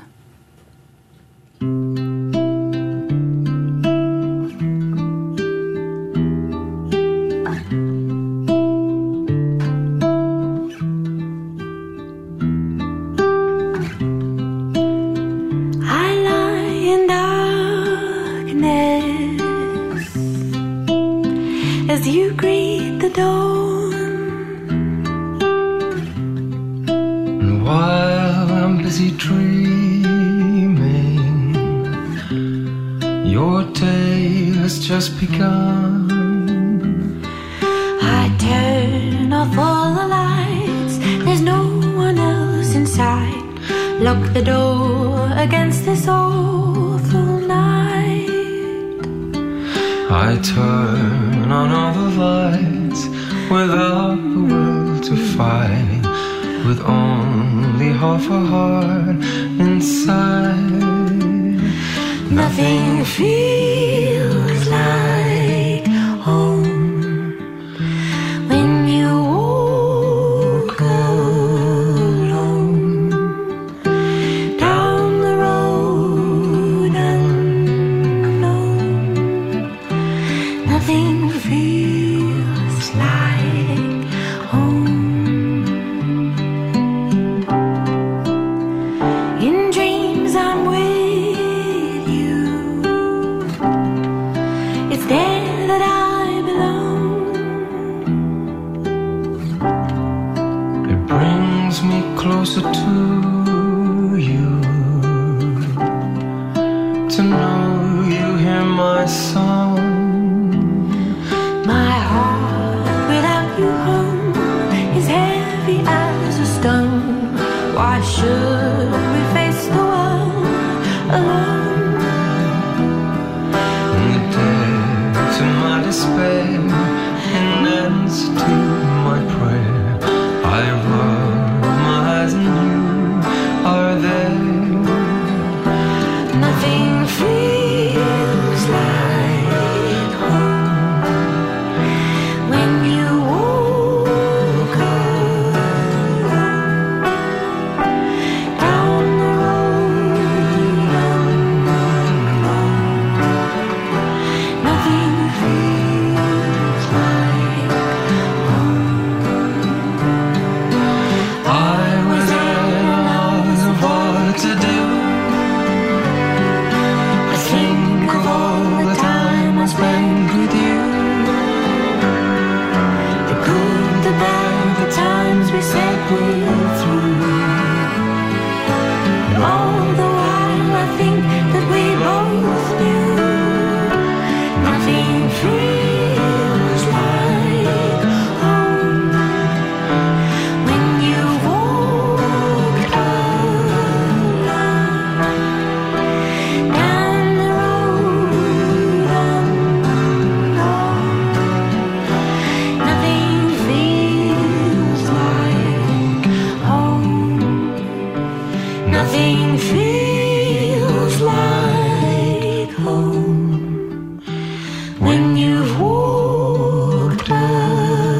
When you've walked alone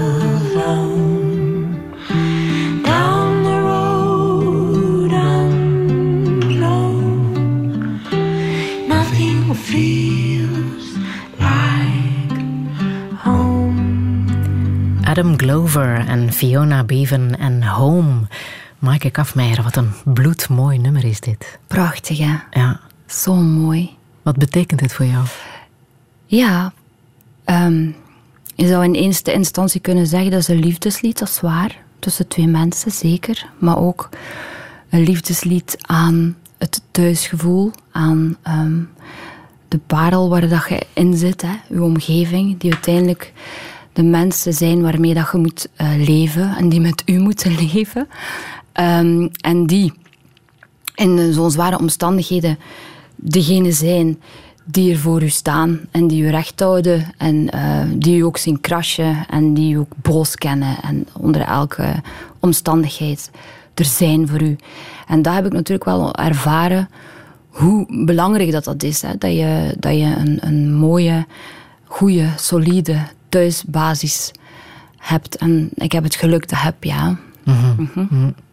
down the road unknown. Nothing feels like home. Adam Glover en Fiona Bevan en Home. Maaike Kafmeijer, wat een bloedmooi nummer is dit. Prachtig, hè? Ja. Zo mooi. Wat betekent dit voor jou? Ja, ehm, je zou in eerste instantie kunnen zeggen dat is een liefdeslied, dat is waar. Tussen twee mensen, zeker. Maar ook een liefdeslied aan het thuisgevoel, aan ehm, de parel waar dat je in zit, hè, je omgeving, die uiteindelijk de mensen zijn waarmee dat je moet eh, leven en die met u moeten leven. Ehm, en die in zo'n zware omstandigheden degene zijn die er voor u staan en die u recht houden en eh, die u ook zien crashen en die u ook boos kennen en onder elke omstandigheid er zijn voor u. En dat heb ik natuurlijk wel ervaren hoe belangrijk dat, dat is. Hè? Dat je, dat je een, een mooie, goede, solide thuisbasis hebt. En ik heb het geluk dat heb, ja.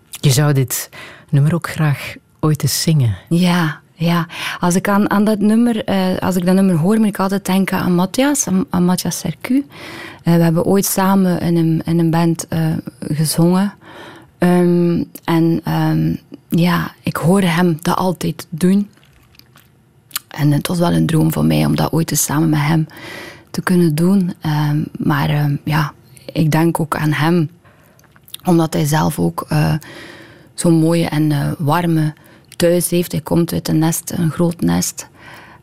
Je zou dit nummer ook graag ooit eens zingen. Ja, ja. Als ik aan, aan dat nummer, eh, als ik dat nummer hoor, moet ik altijd denken aan Matthias, aan, Matthias Sercu. Eh, we hebben ooit samen in een, in een band eh, gezongen. Ehm, en ehm, ja, ik hoorde hem dat altijd doen. En het was wel een droom van mij om dat ooit eens samen met hem te kunnen doen. Ehm, maar ja, ik denk ook aan hem. Omdat hij zelf ook zo'n mooie en warme thuis heeft. Hij komt uit een nest, een groot nest.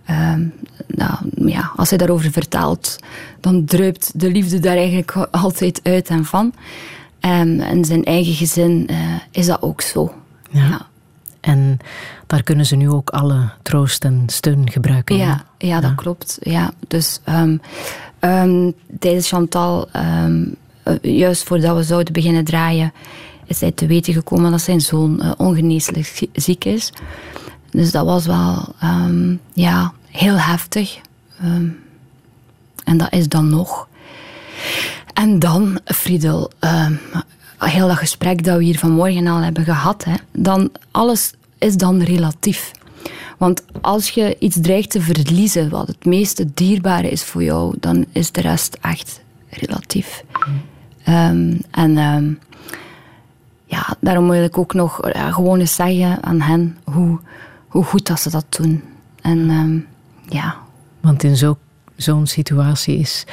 Ehm, nou, ja, als hij daarover vertelt, dan druipt de liefde daar eigenlijk altijd uit en van. En in zijn eigen gezin eh, is dat ook zo. Ja. En daar kunnen ze nu ook alle troost en steun gebruiken. Ja, ja, dat klopt. Ja. Dus ehm, ehm, tijdens Chantal, ehm, eh, juist voordat we zouden beginnen draaien, is hij te weten gekomen dat zijn zoon eh, ongeneeslijk zie- ziek is. Dus dat was wel ehm, ja, heel heftig. Ehm, en dat is dan nog. En dan, Friedel, ehm, heel dat gesprek dat we hier vanmorgen al hebben gehad, hè, dan alles is dan relatief. Want als je iets dreigt te verliezen, wat het meeste dierbare is voor jou, dan is de rest echt relatief. Ehm, en ja, daarom wil ik ook nog ja, gewoon eens zeggen aan hen hoe, hoe goed dat ze dat doen. En ehm, ja, Want in zo- zo'n situatie is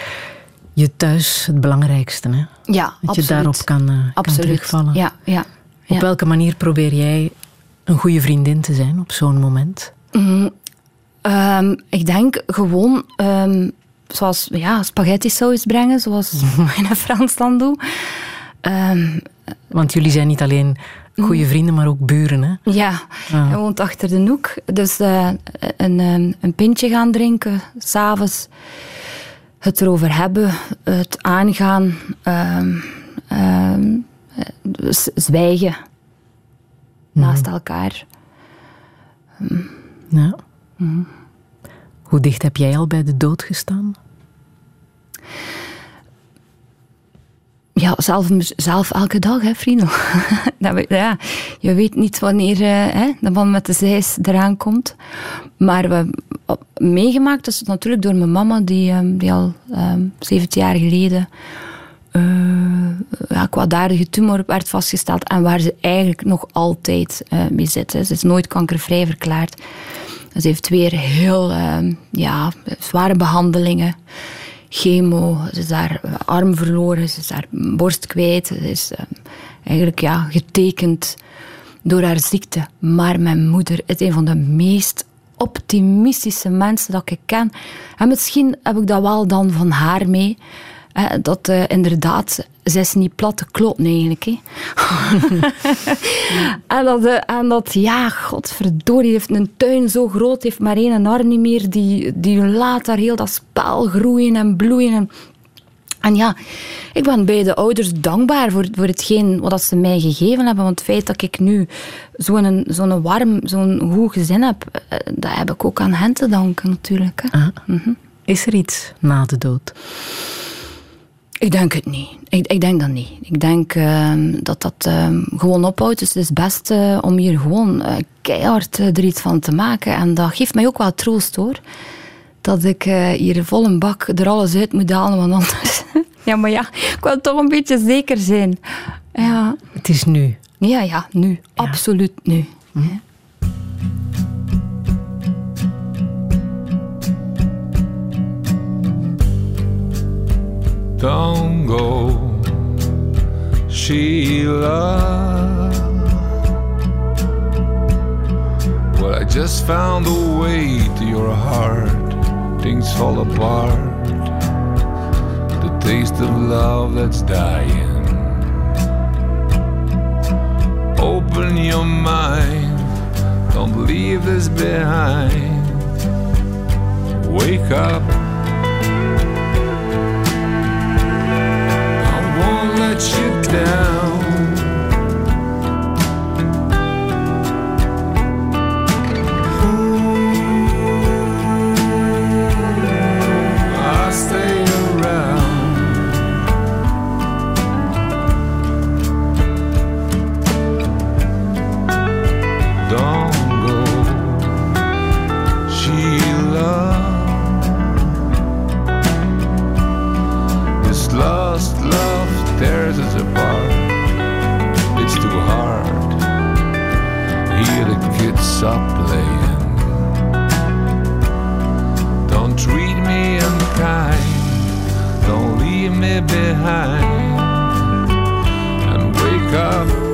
je thuis het belangrijkste. Hè? ja Dat je daarop kan, eh, kan terugvallen. Ja, ja. Op welke manier probeer jij een goede vriendin te zijn op zo'n moment? Ehm, ik denk gewoon, ehm, zoals ja, spaghetti saus brengen, zoals mijn Frans dan doet. Want jullie zijn niet alleen goede vrienden, maar ook buren. Hè? ja, hij woont achter de hoek. Dus eh, een, ehm, een pintje gaan drinken, s'avonds. Het erover hebben, het aangaan, ehm, ehm, eh, zwijgen naast elkaar. Ja. Mhm. Hoe dicht heb jij al bij de dood gestaan? Ja, zelf, zelf elke dag, hè, ja, je weet niet wanneer eh, hè, de man met de zeis eraan komt. Maar we meegemaakt is het natuurlijk door mijn mama, die, ehm, die al 17 jaar geleden eh ja, kwaadaardige tumor werd vastgesteld. En waar ze eigenlijk nog altijd eh, mee zit. hè. Ze is nooit kankervrij verklaard. Ze heeft weer heel ehm, ja, zware behandelingen chemo, ze is haar eh, arm verloren, ze is haar borst kwijt. Ze is eh, eigenlijk ja, getekend door haar ziekte. Maar mijn moeder is een van de meest optimistische mensen dat ik ken. En misschien heb ik dat wel dan van haar mee. Hè, dat eh, inderdaad, zij is niet platte kloten eigenlijk. Hè. en, dat, eh, en dat, ja, godverdorie, heeft een tuin zo groot, heeft maar één arm niet meer. Die, die laat daar heel dat spel groeien en bloeien. En, en ja, ik ben bij de ouders dankbaar voor, voor hetgeen wat ze mij gegeven hebben. Want het feit dat ik nu zo'n zo'n warm, zo'n goed gezin heb, eh, dat heb ik ook aan hen te danken natuurlijk. Hè. Ah. Is er iets na de dood? Ik denk het niet. Ik, ik denk dat niet. Ik denk ehm, dat dat ehm, gewoon ophoudt. Dus het is best eh, om hier gewoon eh, keihard eh, er iets van te maken. En dat geeft mij ook wel troost hoor. Dat ik hier vol een bak er alles uit moet halen, want anders... ja, maar ja, ik wil toch een beetje zeker zijn. Ja, Het is nu. ja, ja nu. Absoluut nu. Don't go, Sheila. Well, I just found the way to your heart. Things fall apart. The taste of love that's dying. Open your mind. Don't leave this behind. Wake up. Let you down. Me behind and wake up.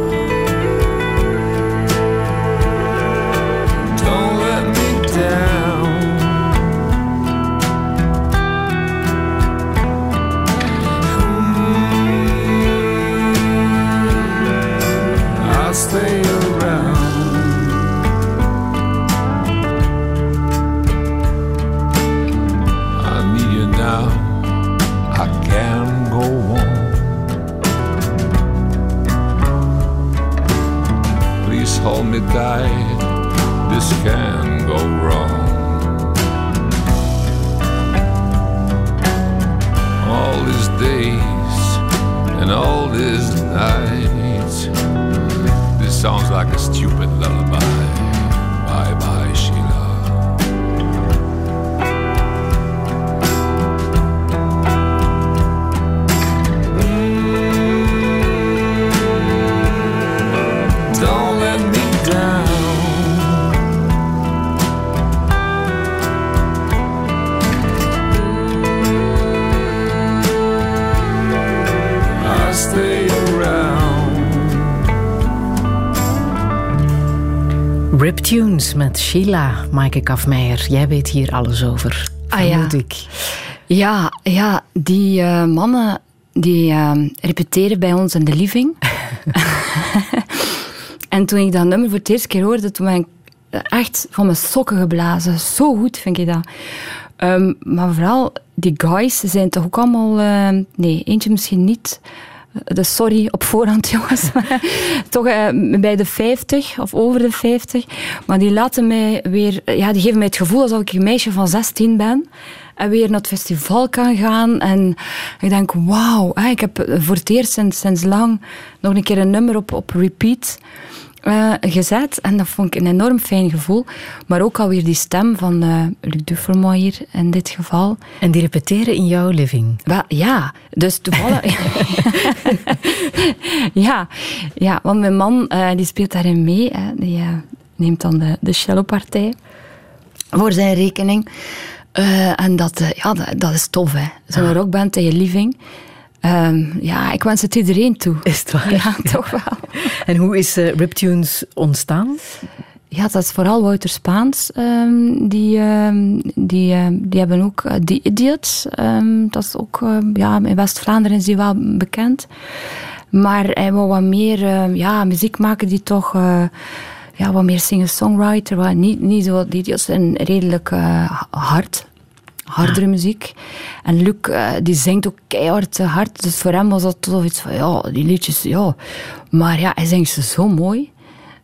Sheila, Maaike Kafmeijer. Jij weet hier alles over. Ah, ja. ik. Ja, ja die eh, mannen die eh, repeteren bij ons in de living. en toen ik dat nummer voor het eerste keer hoorde, toen ben ik echt van mijn sokken geblazen. Zo goed vind ik dat. Ehm, maar vooral, die guys zijn toch ook allemaal... eh, nee, eentje misschien niet. Dus sorry op voorhand, jongens. toch eh, bij de 50 of over de 50. Maar die laten mij weer... Ja, die geven mij het gevoel alsof ik een meisje van 16 ben. En weer naar het festival kan gaan. En ik denk, wauw. Ik heb voor het eerst sinds, sinds lang nog een keer een nummer op, op repeat eh, gezet. En dat vond ik een enorm fijn gevoel. Maar ook alweer die stem van eh Luc Dufermoy hier in dit geval. En die repeteren in jouw living. Ja, dus toevallig. ja, ja, want mijn man eh, die speelt daarin mee. Hè. Die neemt dan de, de cellopartij voor zijn rekening. En dat, ja, dat, dat is tof, hè. Zo'n rockband in je living. Ehm, ja, ik wens het iedereen toe. Is het waar? Ja, toch wel. En hoe is eh, Riptunes ontstaan? Ja, dat is vooral Wouter Spaans. ehm, die, ehm, die, ehm, die hebben ook eh, The Idiots. dat is ook, ja, in West-Vlaanderen is die wel bekend. Maar hij wil wat meer ja, muziek maken die toch... eh, ja, wat meer singer-songwriter. wat Niet, niet zo... The Idiots zijn redelijk eh, hard. Hardere muziek. En Luc, eh, die zingt ook keihard eh, hard. Dus voor hem was dat toch iets van, ja, die liedjes, ja. Maar ja, hij zingt ze zo mooi.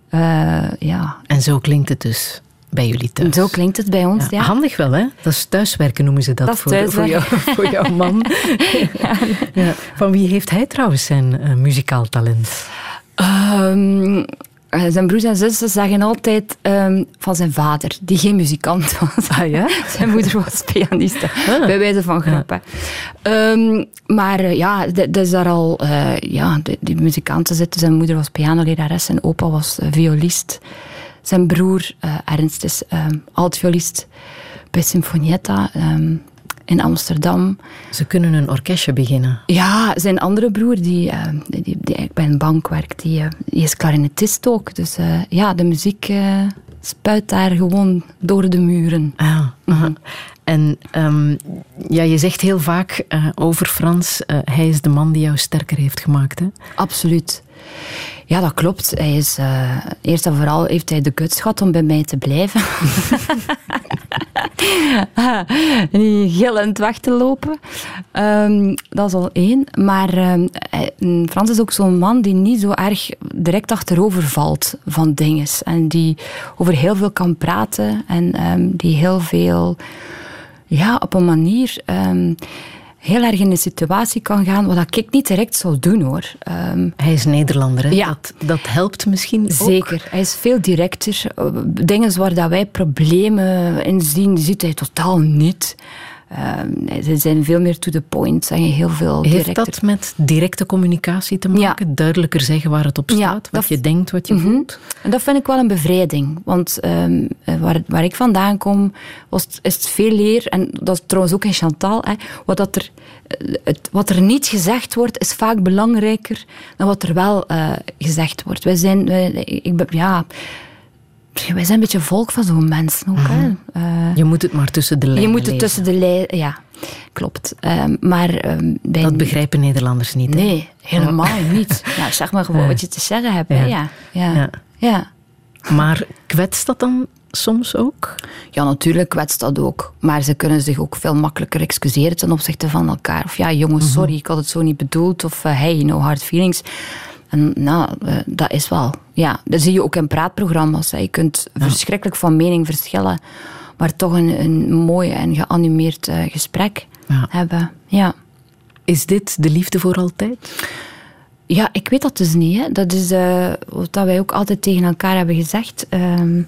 Eh, ja, En zo klinkt het dus bij jullie thuis. zo klinkt het bij ons, ja. Handig wel, hè? Dat is thuiswerken, noemen ze dat, voor, voor, jou, voor jouw man. ja. Van wie heeft hij trouwens zijn muzikaal talent? Ehm, eh, zijn broers en zussen zeggen altijd ehm, van zijn vader, die geen muzikant was. Ah ja? zijn moeder was pianiste, bij wijze van grap. Ehm, maar eh, ja, dat is daar al... eh, ja, die muzikanten zitten. Zijn moeder was pianolerares, zijn opa was eh, violist. Zijn broer eh, Ernst is um, alt-violist bij Sinfonietta in Amsterdam. Ze kunnen een orkestje beginnen. Ja, zijn andere broer, die, eh, die, die bij een bank werkt, die, eh, die is klarinetist ook. Dus eh, ja, de muziek spuit daar gewoon door de muren. Ah, aha. En ehm, ja, je zegt heel vaak over Frans, hij is de man die jou sterker heeft gemaakt. Hè? Absoluut. Ja, dat klopt. Hij is, eh, eerst en vooral heeft hij de guts gehad om bij mij te blijven. Niet gillend weg te lopen. Ehm, dat is al één. Maar ehm, hij- Frans is ook zo'n man die niet zo erg direct achterover valt van dingen. En die over heel veel kan praten. En ehm, die heel veel ja, op een manier heel erg in een situatie kan gaan wat ik niet direct zou doen hoor. Ehm, Hij is Nederlander, hè? Ja. Dat, dat helpt misschien ook. Zeker. Hij is veel directer. Eh, Dingen waar dat wij problemen in zien, ziet hij totaal niet. Ehm, ze zijn veel meer to the point. Zijn heel veel Heeft directer. dat met directe communicatie te maken? Duidelijker zeggen waar het op staat, Ja, wat dat- je denkt, wat je Mhm. voelt? En dat vind ik wel een bevrijding. Want ehm, eh, waar, waar ik vandaan kom, was is het veel leer. En dat is trouwens ook in Chantal. Hè, wat, dat er, eh, het, wat er niet gezegd wordt, is vaak belangrijker dan wat er wel eh, gezegd wordt. Wij zijn, wij, ik ben, ja, wij zijn een beetje volk van zo'n mensen ook. Hè. Eh, Je moet het maar tussen de lijnen je moet het lezen. tussen de lijnen... Ja, klopt. Ehm, maar ehm, bij Dat begrijpen Nederlanders niet. hè? Nee, helemaal niet. Nou, zeg maar gewoon wat je te zeggen hebt. Ja. Ja. Ja. Ja. Ja. Maar kwetst dat dan soms ook? ja, natuurlijk kwetst dat ook. Maar ze kunnen zich ook veel makkelijker excuseren ten opzichte van elkaar. Of ja, jongens, sorry, ik had het zo niet bedoeld. Of eh, hey, no hard feelings. En nou, eh, dat is wel. Ja, dat zie je ook in praatprogramma's. hè. Je kunt verschrikkelijk van mening verschillen. Maar toch een, een mooi en geanimeerd eh, gesprek Ja. hebben. Ja. Is dit de liefde voor altijd? Ja, ik weet dat dus niet. Hè. Dat is eh, wat wij ook altijd tegen elkaar hebben gezegd. Ehm,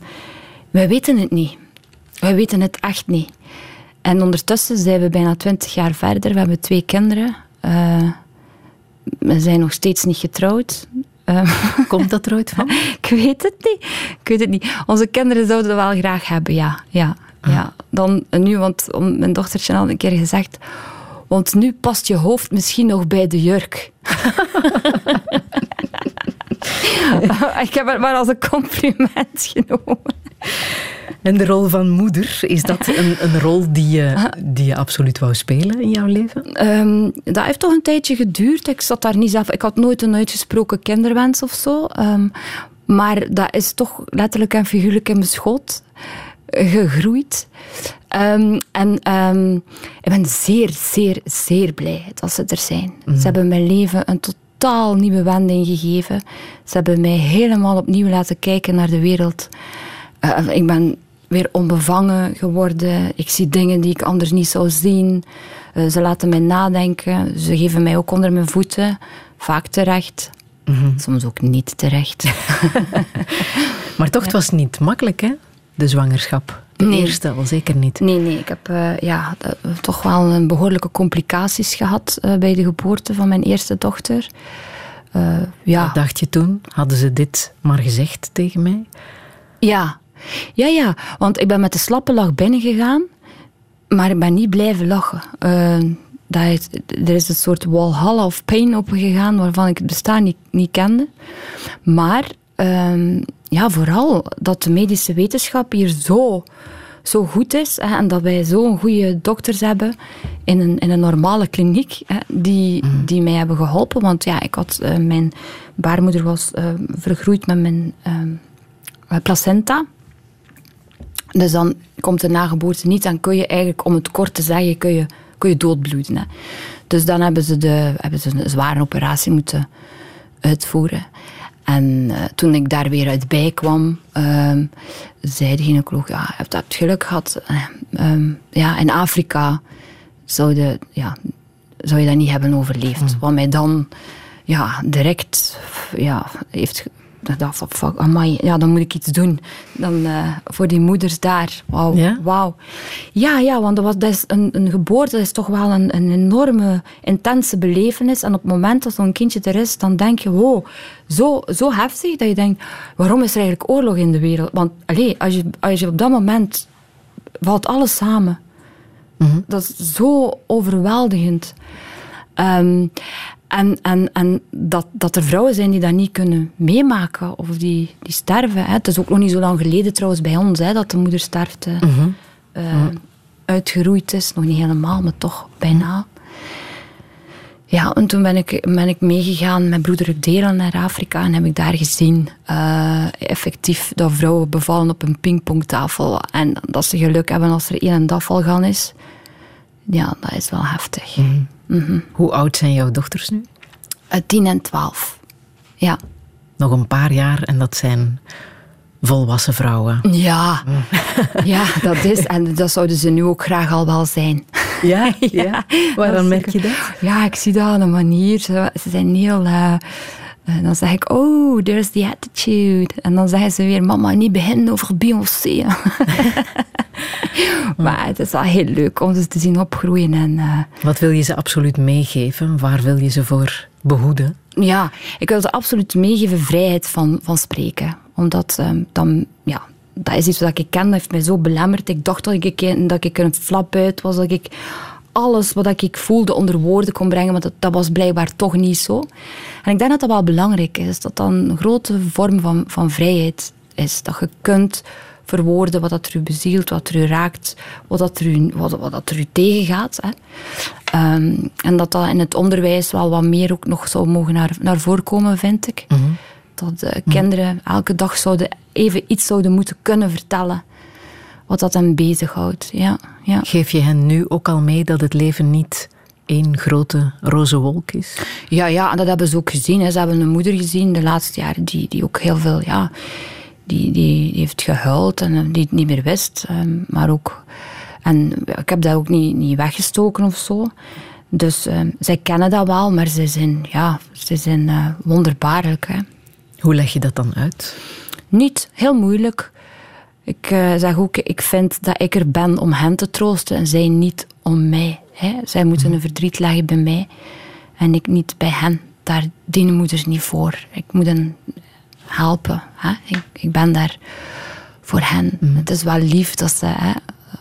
wij weten het niet. Wij weten het echt niet. En ondertussen zijn we bijna twintig jaar verder. We hebben twee kinderen. We zijn nog steeds niet getrouwd. Eh, Komt dat er ooit van? ik weet het niet. Ik weet het niet. Onze kinderen zouden dat wel graag hebben, ja. ja, ja. Dan eh, nu, want mijn dochtertje had een keer gezegd... Want nu past je hoofd misschien nog bij de jurk. ik heb het maar als een compliment genomen. En de rol van moeder, is dat een, een rol die je, die je absoluut wou spelen in jouw leven? Ehm, dat heeft toch een tijdje geduurd. Ik zat daar niet zelf. Ik had nooit een uitgesproken kinderwens of zo. Ehm, maar dat is toch letterlijk en figuurlijk in mijn schoot gegroeid. Ehm, en ik ben zeer, zeer, zeer blij dat ze er zijn. Ze hebben mijn leven een totaal nieuwe wending gegeven. Ze hebben mij helemaal opnieuw laten kijken naar de wereld. Eh, ik ben weer onbevangen geworden. Ik zie dingen die ik anders niet zou zien. Eh, ze laten mij nadenken. Ze geven mij ook onder mijn voeten. Vaak terecht. Soms ook niet terecht. Maar toch, het was niet makkelijk, hè? De zwangerschap. Nee. eerste al zeker niet. Nee, nee, ik heb eh, ja, eh, toch wel een behoorlijke complicaties gehad eh, bij de geboorte van mijn eerste dochter. Ja. Wat dacht je toen? Hadden ze dit maar gezegd tegen mij? Ja. ja, ja, want ik ben met de slappe lach binnengegaan, maar ik ben niet blijven lachen. Dat er is een soort walhalla of pain opgegaan waarvan ik het bestaan niet, niet kende. Maar ehm, ja, vooral dat de medische wetenschap hier zo, zo goed is hè, en dat wij zo'n goede dokters hebben in een, in een normale kliniek hè, die, die mij hebben geholpen. Want ja, ik had, eh, mijn baarmoeder was eh, vergroeid met mijn eh, placenta. Dus dan komt de nageboorte niet. Dan kun je eigenlijk, om het kort te zeggen, kun je, kun je doodbloeden. Hè. Dus dan hebben ze, de, hebben ze een zware operatie moeten uitvoeren. En eh, toen ik daar weer uit bij kwam, ehm, zei de gynaecoloog, ja, je hebt, geluk gehad. Eh, ehm, ja, in Afrika zou, de, ja, zou je dat niet hebben overleefd. Wat mij dan ja, direct ja, heeft... Ik dacht fuck, amai, ja, dan moet ik iets doen. Dan, eh, voor die moeders daar. Wauw. Ja? wauw. Ja, ja, want dat, was, dat is een, een geboorte dat is toch wel een, een enorme, intense belevenis. En op het moment dat zo'n kindje er is, dan denk je, wow, zo, zo heftig dat je denkt, waarom is er eigenlijk oorlog in de wereld? Want allee, als, je, als je op dat moment valt alles samen. Dat is zo overweldigend. Ehm, en en, en dat, dat er vrouwen zijn die dat niet kunnen meemaken of die, die sterven. Hè. Het is ook nog niet zo lang geleden trouwens bij ons hè, dat de moedersterfte eh, uitgeroeid is. Nog niet helemaal, maar toch bijna. Ja, en toen ben ik, ben ik meegegaan met broeder Delen naar Afrika en heb ik daar gezien eh, effectief dat vrouwen bevallen op een pingpongtafel en dat ze geluk hebben als er één een afvalgan is. Ja, dat is wel heftig. Hoe oud zijn jouw dochters nu? Eh, 10 en 12. Ja. Nog een paar jaar en dat zijn volwassen vrouwen. Ja. ja, dat is. En dat zouden ze nu ook graag al wel zijn. Ja? Ja, is merk je dat? Ja, ik zie dat aan de manier. Ze, ze zijn heel... eh, En dan zeg ik, oh, there's the attitude. En dan zeggen ze weer, mama, niet beginnen over Beyoncé. maar het is wel heel leuk om ze te zien opgroeien. En, eh, Wat wil je ze absoluut meegeven? Waar wil je ze voor behoeden? ja, ik wil ze absoluut meegeven vrijheid van, van spreken. Omdat ehm, dan, ja, dat is iets wat ik ken, dat heeft mij zo belemmerd. Ik dacht dat ik, dat ik er een flap uit was, dat ik alles wat ik voelde onder woorden kon brengen, maar dat, dat was blijkbaar toch niet zo. En ik denk dat dat wel belangrijk is, dat dat een grote vorm van, van vrijheid is. Dat je kunt verwoorden wat dat er u bezielt, wat er u raakt, wat dat er u, wat, wat dat er u tegengaat. Hè. Ehm, en dat dat in het onderwijs wel wat meer ook nog zou mogen naar, naar voren komen, vind ik. Dat eh, kinderen elke dag zouden even iets zouden moeten kunnen vertellen wat dat hen bezighoudt. Ja, ja. Geef je hen nu ook al mee dat het leven niet één grote roze wolk is? Ja, ja, en dat hebben ze ook gezien. Hè. Ze hebben een moeder gezien de laatste jaren die, die ook heel veel... Ja, die, die, die heeft gehuild en eh, die het niet meer wist. ehm, maar ook... En ik heb dat ook niet, niet weggestoken of zo. Dus ehm, zij kennen dat wel, maar ze zijn, ja, ze zijn eh, wonderbaarlijk. Hè. Hoe leg je dat dan uit? Niet, heel moeilijk. Ik eh, zeg ook, ik vind dat ik er ben om hen te troosten en zij niet om mij. Hè. Zij moeten een verdriet leggen bij mij en ik niet bij hen. Daar dienen moeders niet voor. Ik moet hen helpen. Hè. Ik, ik ben daar voor hen. Het is wel lief dat ze hè,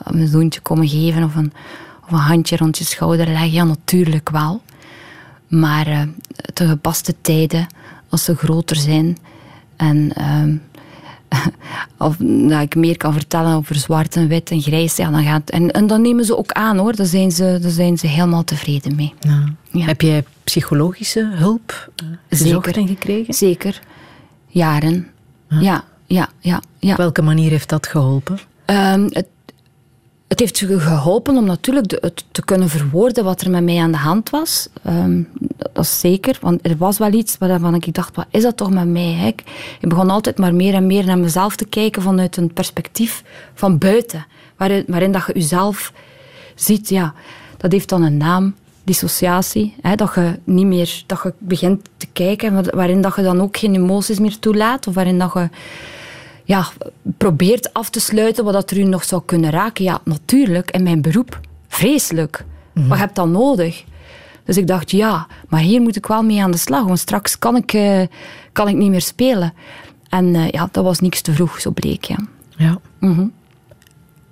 een zoontje komen geven of een, of een handje rond je schouder leggen. Ja, natuurlijk wel. Maar eh, te gepaste tijden, als ze groter zijn en ehm, of dat ik meer kan vertellen over zwart en wit en grijs, ja, dan gaat, en, en dan nemen ze ook aan hoor, daar zijn ze, daar zijn ze helemaal tevreden mee. Ja. Heb jij psychologische hulp eh, Zeker. en gekregen? Zeker. Jaren. Ja, ja, ja. ja. Op welke manier heeft dat geholpen? Ehm, het, het heeft ge- geholpen om natuurlijk de- te kunnen verwoorden wat er met mij aan de hand was. Ehm, dat is zeker, want er was wel iets waarvan ik dacht, wat is dat toch met mij? hè? Ik, begon altijd maar meer en meer naar mezelf te kijken vanuit een perspectief van buiten. Waarin, dat je jezelf ziet, ja, dat heeft dan een naam, dissociatie. Hè, dat je niet meer, dat je begint te kijken, wa- waarin dat je dan ook geen emoties meer toelaat. Of waarin dat je ja, probeert af te sluiten wat dat er u nog zou kunnen raken. Ja, natuurlijk, in mijn beroep. Vreselijk. Wat heb je dan nodig? Dus ik dacht, ja, maar hier moet ik wel mee aan de slag. Want straks kan ik, eh, kan ik niet meer spelen. En eh, ja, dat was niks te vroeg, zo bleek. Ja. Ja. Mhm.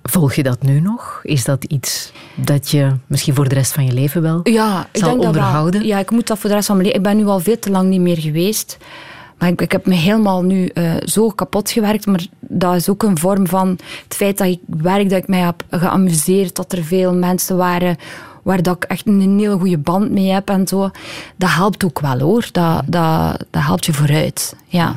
Volg je dat nu nog? Is dat iets dat je misschien voor de rest van je leven wel Ja, ik zal denk dat wel. onderhouden? Ja, ik moet dat voor de rest van mijn leven. Ik ben nu al veel te lang niet meer geweest. Maar ik, heb me helemaal nu eh, zo kapot gewerkt. Maar dat is ook een vorm van het feit dat ik werk, dat ik mij heb geamuseerd. Dat er veel mensen waren waar dat ik echt een hele goede band mee heb en zo. Dat helpt ook wel hoor. Dat, dat, dat helpt je vooruit. Ja.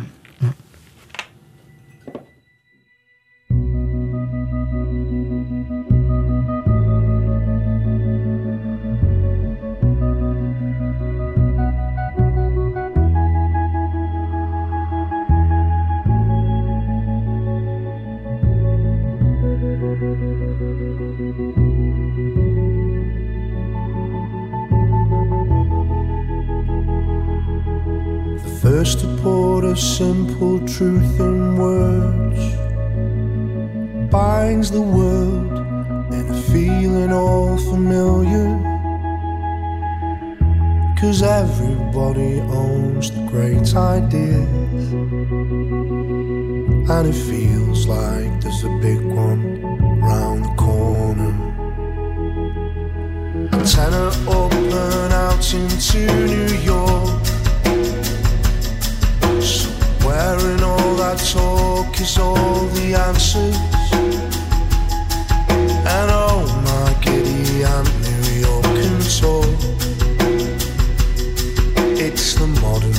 First to put a simple truth in words binds the world in a feeling all familiar. Cause everybody owns the great ideas, and it feels like there's a big one round the corner. Antenna up and out into New York. In all that talk is all the answers. And oh my giddy Aunt York can talk. It's the modern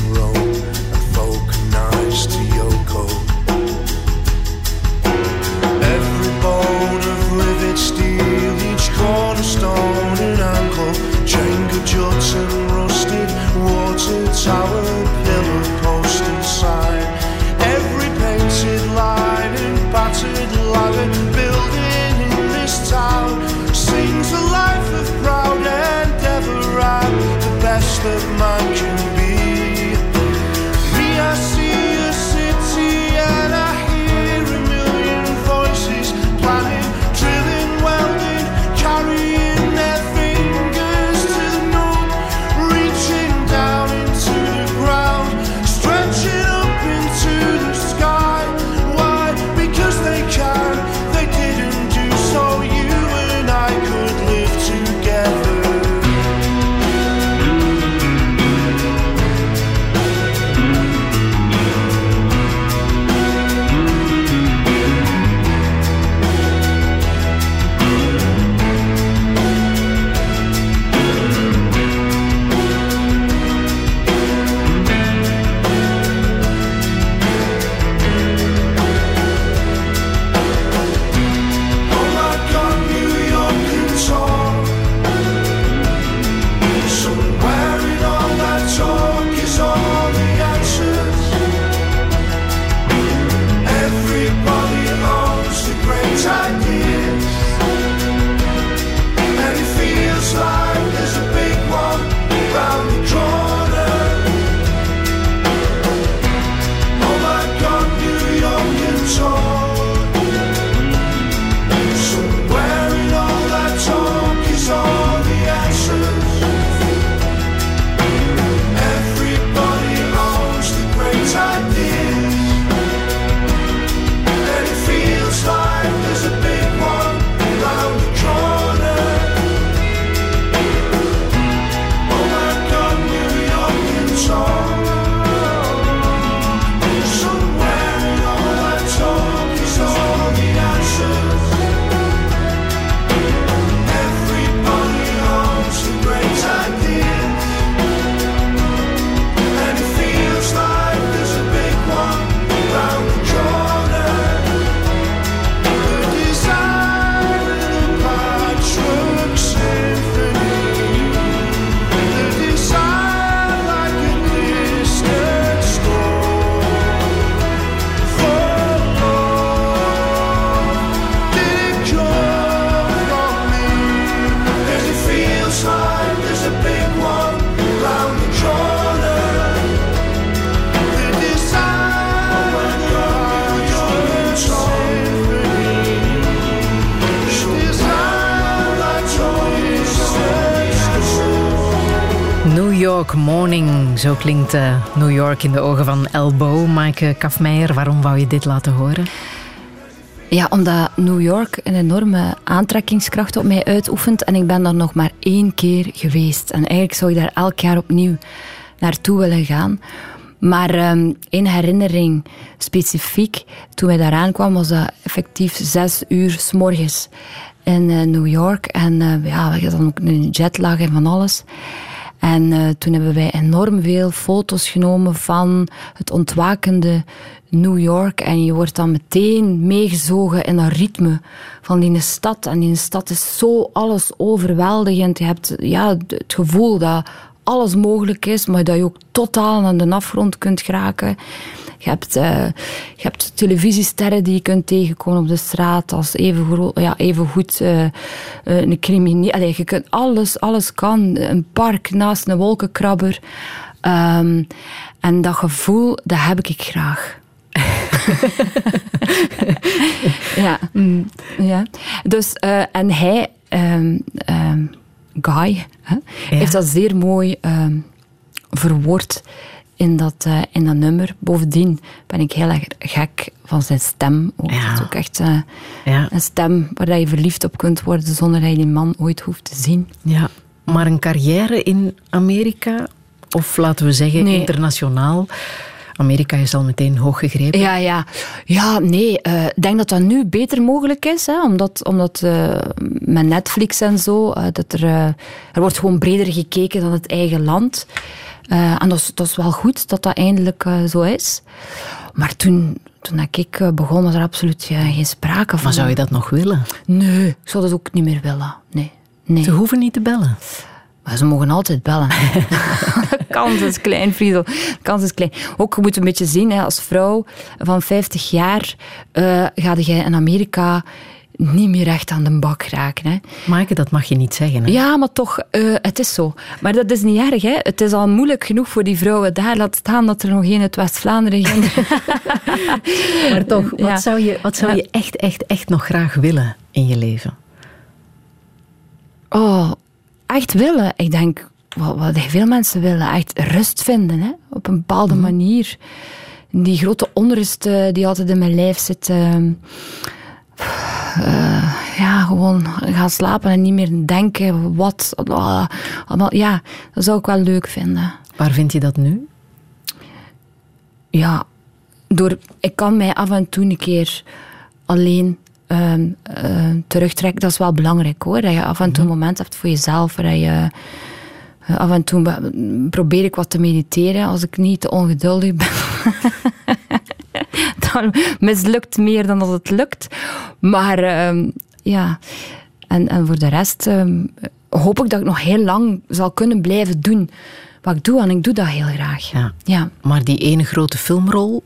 Morning, zo klinkt eh, New York in de ogen van Elbow. Maaike Kafmeijer, waarom wou je dit laten horen? Ja, omdat New York een enorme aantrekkingskracht op mij uitoefent en ik ben daar nog maar één keer geweest. En eigenlijk zou ik daar elk jaar opnieuw naartoe willen gaan. Maar één herinnering specifiek, toen wij daar aankwamen, was dat effectief zes uur s morgens in eh, New York. En eh, ja, we hadden ook een jetlag en van alles. En eh, toen hebben wij enorm veel foto's genomen van het ontwakende New York. En je wordt dan meteen meegezogen in dat ritme van die stad. En die stad is zo alles overweldigend. Je hebt ja, het gevoel dat alles mogelijk is, maar dat je ook totaal aan de afgrond kunt geraken. Je hebt, je hebt televisiesterren die je kunt tegenkomen op de straat als even, ja, even goed eh, een crimineel. Allee, je kunt alles, alles kan. Een park naast een wolkenkrabber. Ehm, en dat gevoel, dat heb ik graag. ja. ja. Dus, en hij, ehm, ehm, Guy, hè, heeft dat zeer mooi verwoord in dat, eh, in dat nummer. Bovendien ben ik heel erg gek van zijn stem. Ook. Het is ook echt eh, Ja. een stem waar je verliefd op kunt worden zonder dat je die man ooit hoeft te zien. Ja, maar een carrière in Amerika, of laten we zeggen Nee. internationaal. Amerika is al meteen hoog gegrepen. Ja, ja. ja nee, eh, ik denk dat dat nu beter mogelijk is, hè, omdat, omdat eh, met Netflix en zo, eh, dat er, er wordt gewoon breder gekeken dan het eigen land. En dat is, dat is wel goed dat dat eindelijk zo is. Maar toen, toen ik begon, was er absoluut geen sprake van. Maar zou je dat nog willen? Nee, ik zou dat ook niet meer willen. Nee. nee. Ze hoeven niet te bellen. Maar ze mogen altijd bellen. De kans is klein, Friedel. De kans is klein. Ook, je moet een beetje zien, hè, als vrouw van 50 jaar eh ga je in Amerika niet meer echt aan de bak raken. Hè. Maaike, dat mag je niet zeggen. Hè? Ja, maar toch, eh, het is zo. Maar dat is niet erg. Hè. Het is al moeilijk genoeg voor die vrouwen daar. Laat staan dat er nog geen uit West-Vlaanderen. Maar toch, wat Ja. zou, je, wat zou Ja. je echt, echt, echt nog graag willen in je leven? Oh, echt willen. Ik denk, wat, wat veel mensen willen, echt rust vinden. Hè? Op een bepaalde manier. Die grote onrust eh, die altijd in mijn lijf zit. ehm, eh, ja, gewoon gaan slapen en niet meer denken. Wat? allemaal, ja, dat zou ik wel leuk vinden. Waar vind je dat nu? Ja, door, ik kan mij af en toe een keer alleen eh, terugtrekken. Dat is wel belangrijk hoor. Dat je af en toe een moment hebt voor jezelf. Waar je, eh, af en toe be- probeer ik wat te mediteren als ik niet te ongeduldig ben. dan mislukt meer dan dat het lukt. Maar ehm, ja, en, en voor de rest ehm, hoop ik dat ik nog heel lang zal kunnen blijven doen wat ik doe. En ik doe dat heel graag. Ja. Ja. Maar die ene grote filmrol,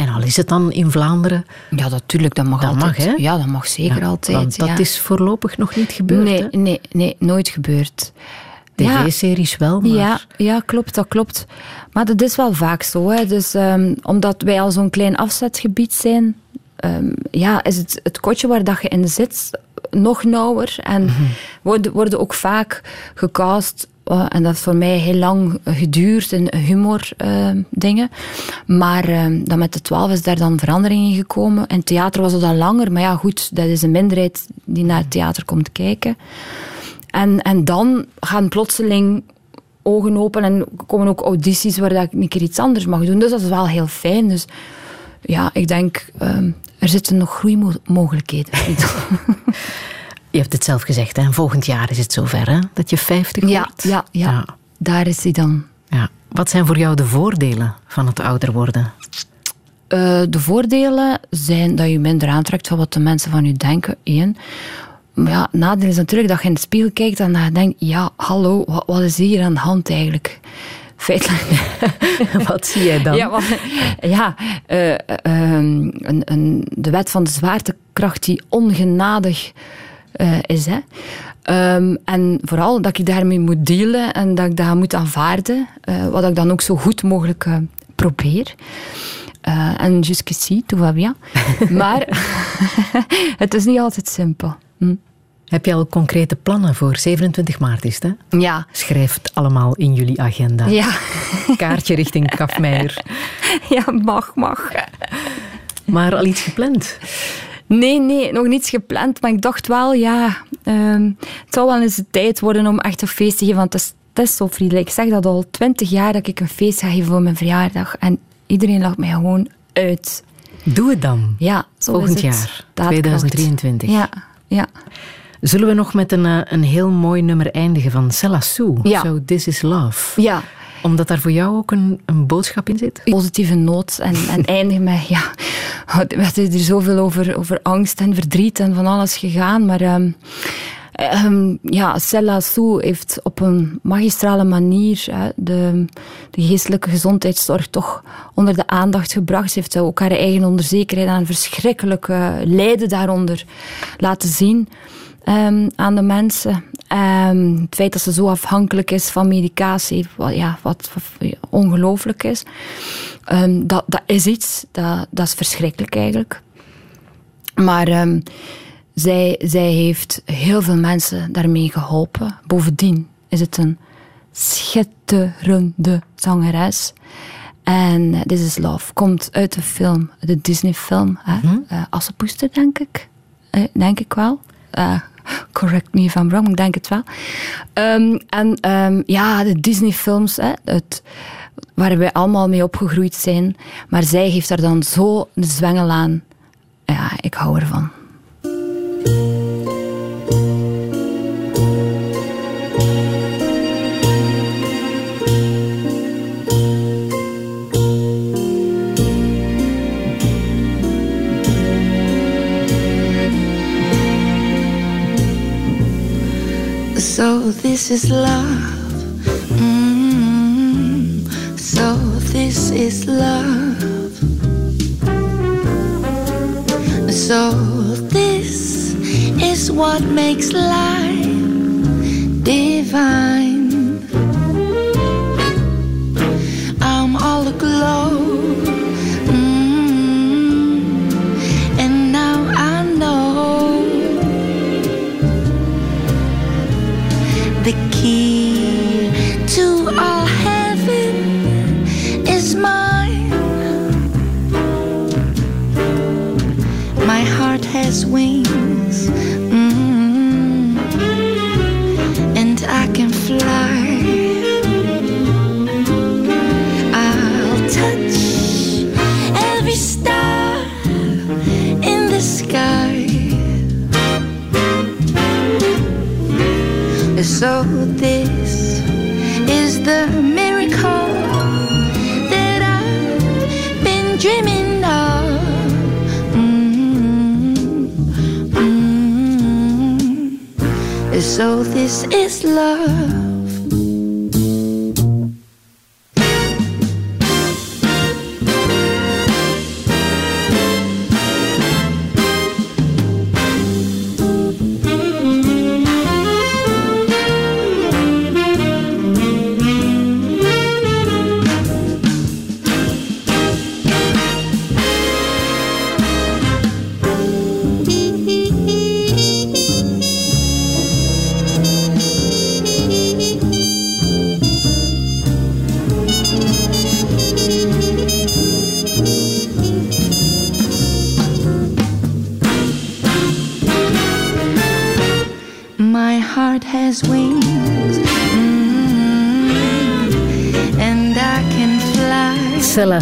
en al is het dan in Vlaanderen, Ja, natuurlijk, dat mag Dat altijd. mag, hè? Ja, dat mag zeker ja, altijd. want dat ja. is voorlopig nog niet gebeurd. nee, hè? nee, nee, nooit gebeurd. TV-series wel, maar... Ja, ja, klopt, dat klopt. Maar dat is wel vaak zo. Hè. Dus, ehm, omdat wij al zo'n klein afzetgebied zijn, ehm, ja, is het, het kotje waar dat je in zit nog nauwer. En Mhm. worden, worden ook vaak gecast. En dat heeft voor mij heel lang geduurd in humor ehm, dingen. Maar ehm, dan met de twaalf is daar dan verandering in gekomen. In theater was al langer, maar ja, goed, dat is een minderheid die naar het theater komt kijken. En, en dan gaan plotseling ogen open en komen ook audities waar dat ik een keer iets anders mag doen. Dus dat is wel heel fijn. Dus ja, ik denk, ehm, er zitten nog groeimogelijkheden. Je hebt het zelf gezegd, hè? volgend jaar is het zover hè? dat je 50 ja, wordt. ja, ja, Ja. daar is hij dan. Ja. Wat zijn voor jou de voordelen van het ouder worden? Eh, de voordelen zijn dat je minder aantrekt van wat de mensen van je denken. Eén. Maar ja, het nadeel is natuurlijk dat je in de spiegel kijkt en dat je denkt, ja, hallo, wat, wat is hier aan de hand eigenlijk? Feitelijk. Wat zie jij dan? Ja, want- ja eh, ehm, een, een, de wet van de zwaartekracht die ongenadig eh, is. Hè. Ehm, en vooral dat ik daarmee moet dealen en dat ik dat moet aanvaarden, eh, wat ik dan ook zo goed mogelijk eh, probeer. En jusqu'ici, tout va bien. maar het is niet altijd simpel. Hm. Heb je al concrete plannen voor 27 maart is het, hè? Ja. Schrijf het allemaal in jullie agenda. Ja. Kaartje richting Kafmeijer. Ja, mag, mag. Maar al iets gepland? Nee, nee, nog niets gepland. Maar ik dacht wel, ja, um, het zal wel eens de tijd worden om echt een feest te geven. Want het is, het is zo vriendelijk. Ik zeg dat al twintig jaar dat ik een feest ga geven voor mijn verjaardag. En iedereen lacht mij gewoon uit. Doe het dan. Ja, zo Volgend jaar, 2023. Ja, ja. Zullen we nog met een, eh, een heel mooi nummer eindigen van Cella Sue? Ja. So This Is Love. Ja. Omdat daar voor jou ook een, een boodschap in zit? Positieve noot en, en eindigen met, ja, het is er zoveel over, over angst en verdriet en van alles gegaan, maar... Um, Um, ja, Cella Sue heeft op een magistrale manier hè, de, de, geestelijke gezondheidszorg toch onder de aandacht gebracht. Ze heeft ook haar eigen onzekerheid en verschrikkelijke lijden daaronder laten zien um, aan de mensen. Um, het feit dat ze zo afhankelijk is van medicatie, wat, ja, wat, wat ongelooflijk is, um, dat, dat is iets, dat, dat is verschrikkelijk eigenlijk. Maar zij, zij heeft heel veel mensen daarmee geholpen. Bovendien is het een schitterende zangeres. En uh, This is Love komt uit de film, de Disney-film, mm uh, Assepoester, denk ik. Uh, denk ik wel. Uh, correct me if I'm wrong, ik denk het wel. Um, en um, ja, de Disney-films, waar wij allemaal mee opgegroeid zijn. Maar zij geeft daar dan zo een zwengel aan. Ja, ik hou ervan. This is love. Mm, so this is love. So this is what makes life divine. So this is the miracle that I've been dreaming of. Mm, mm. So this is love.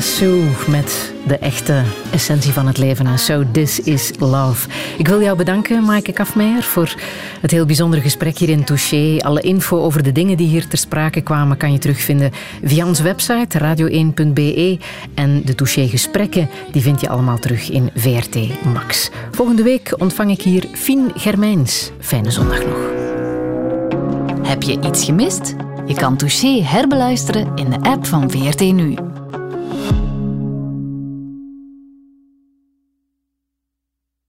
Sue met de echte essentie van het leven. En So This Is Love. Ik wil jou bedanken, Maaike Kafmeijer, voor het heel bijzondere gesprek hier in Touché. Alle info over de dingen die hier ter sprake kwamen kan je terugvinden via onze website radio1.be. En de Touché-gesprekken die vind je allemaal terug in VRT Max. Volgende week ontvang ik hier Fien Germijns. Fijne zondag nog. Heb je iets gemist? Je kan Touché herbeluisteren in de app van VRT Nu.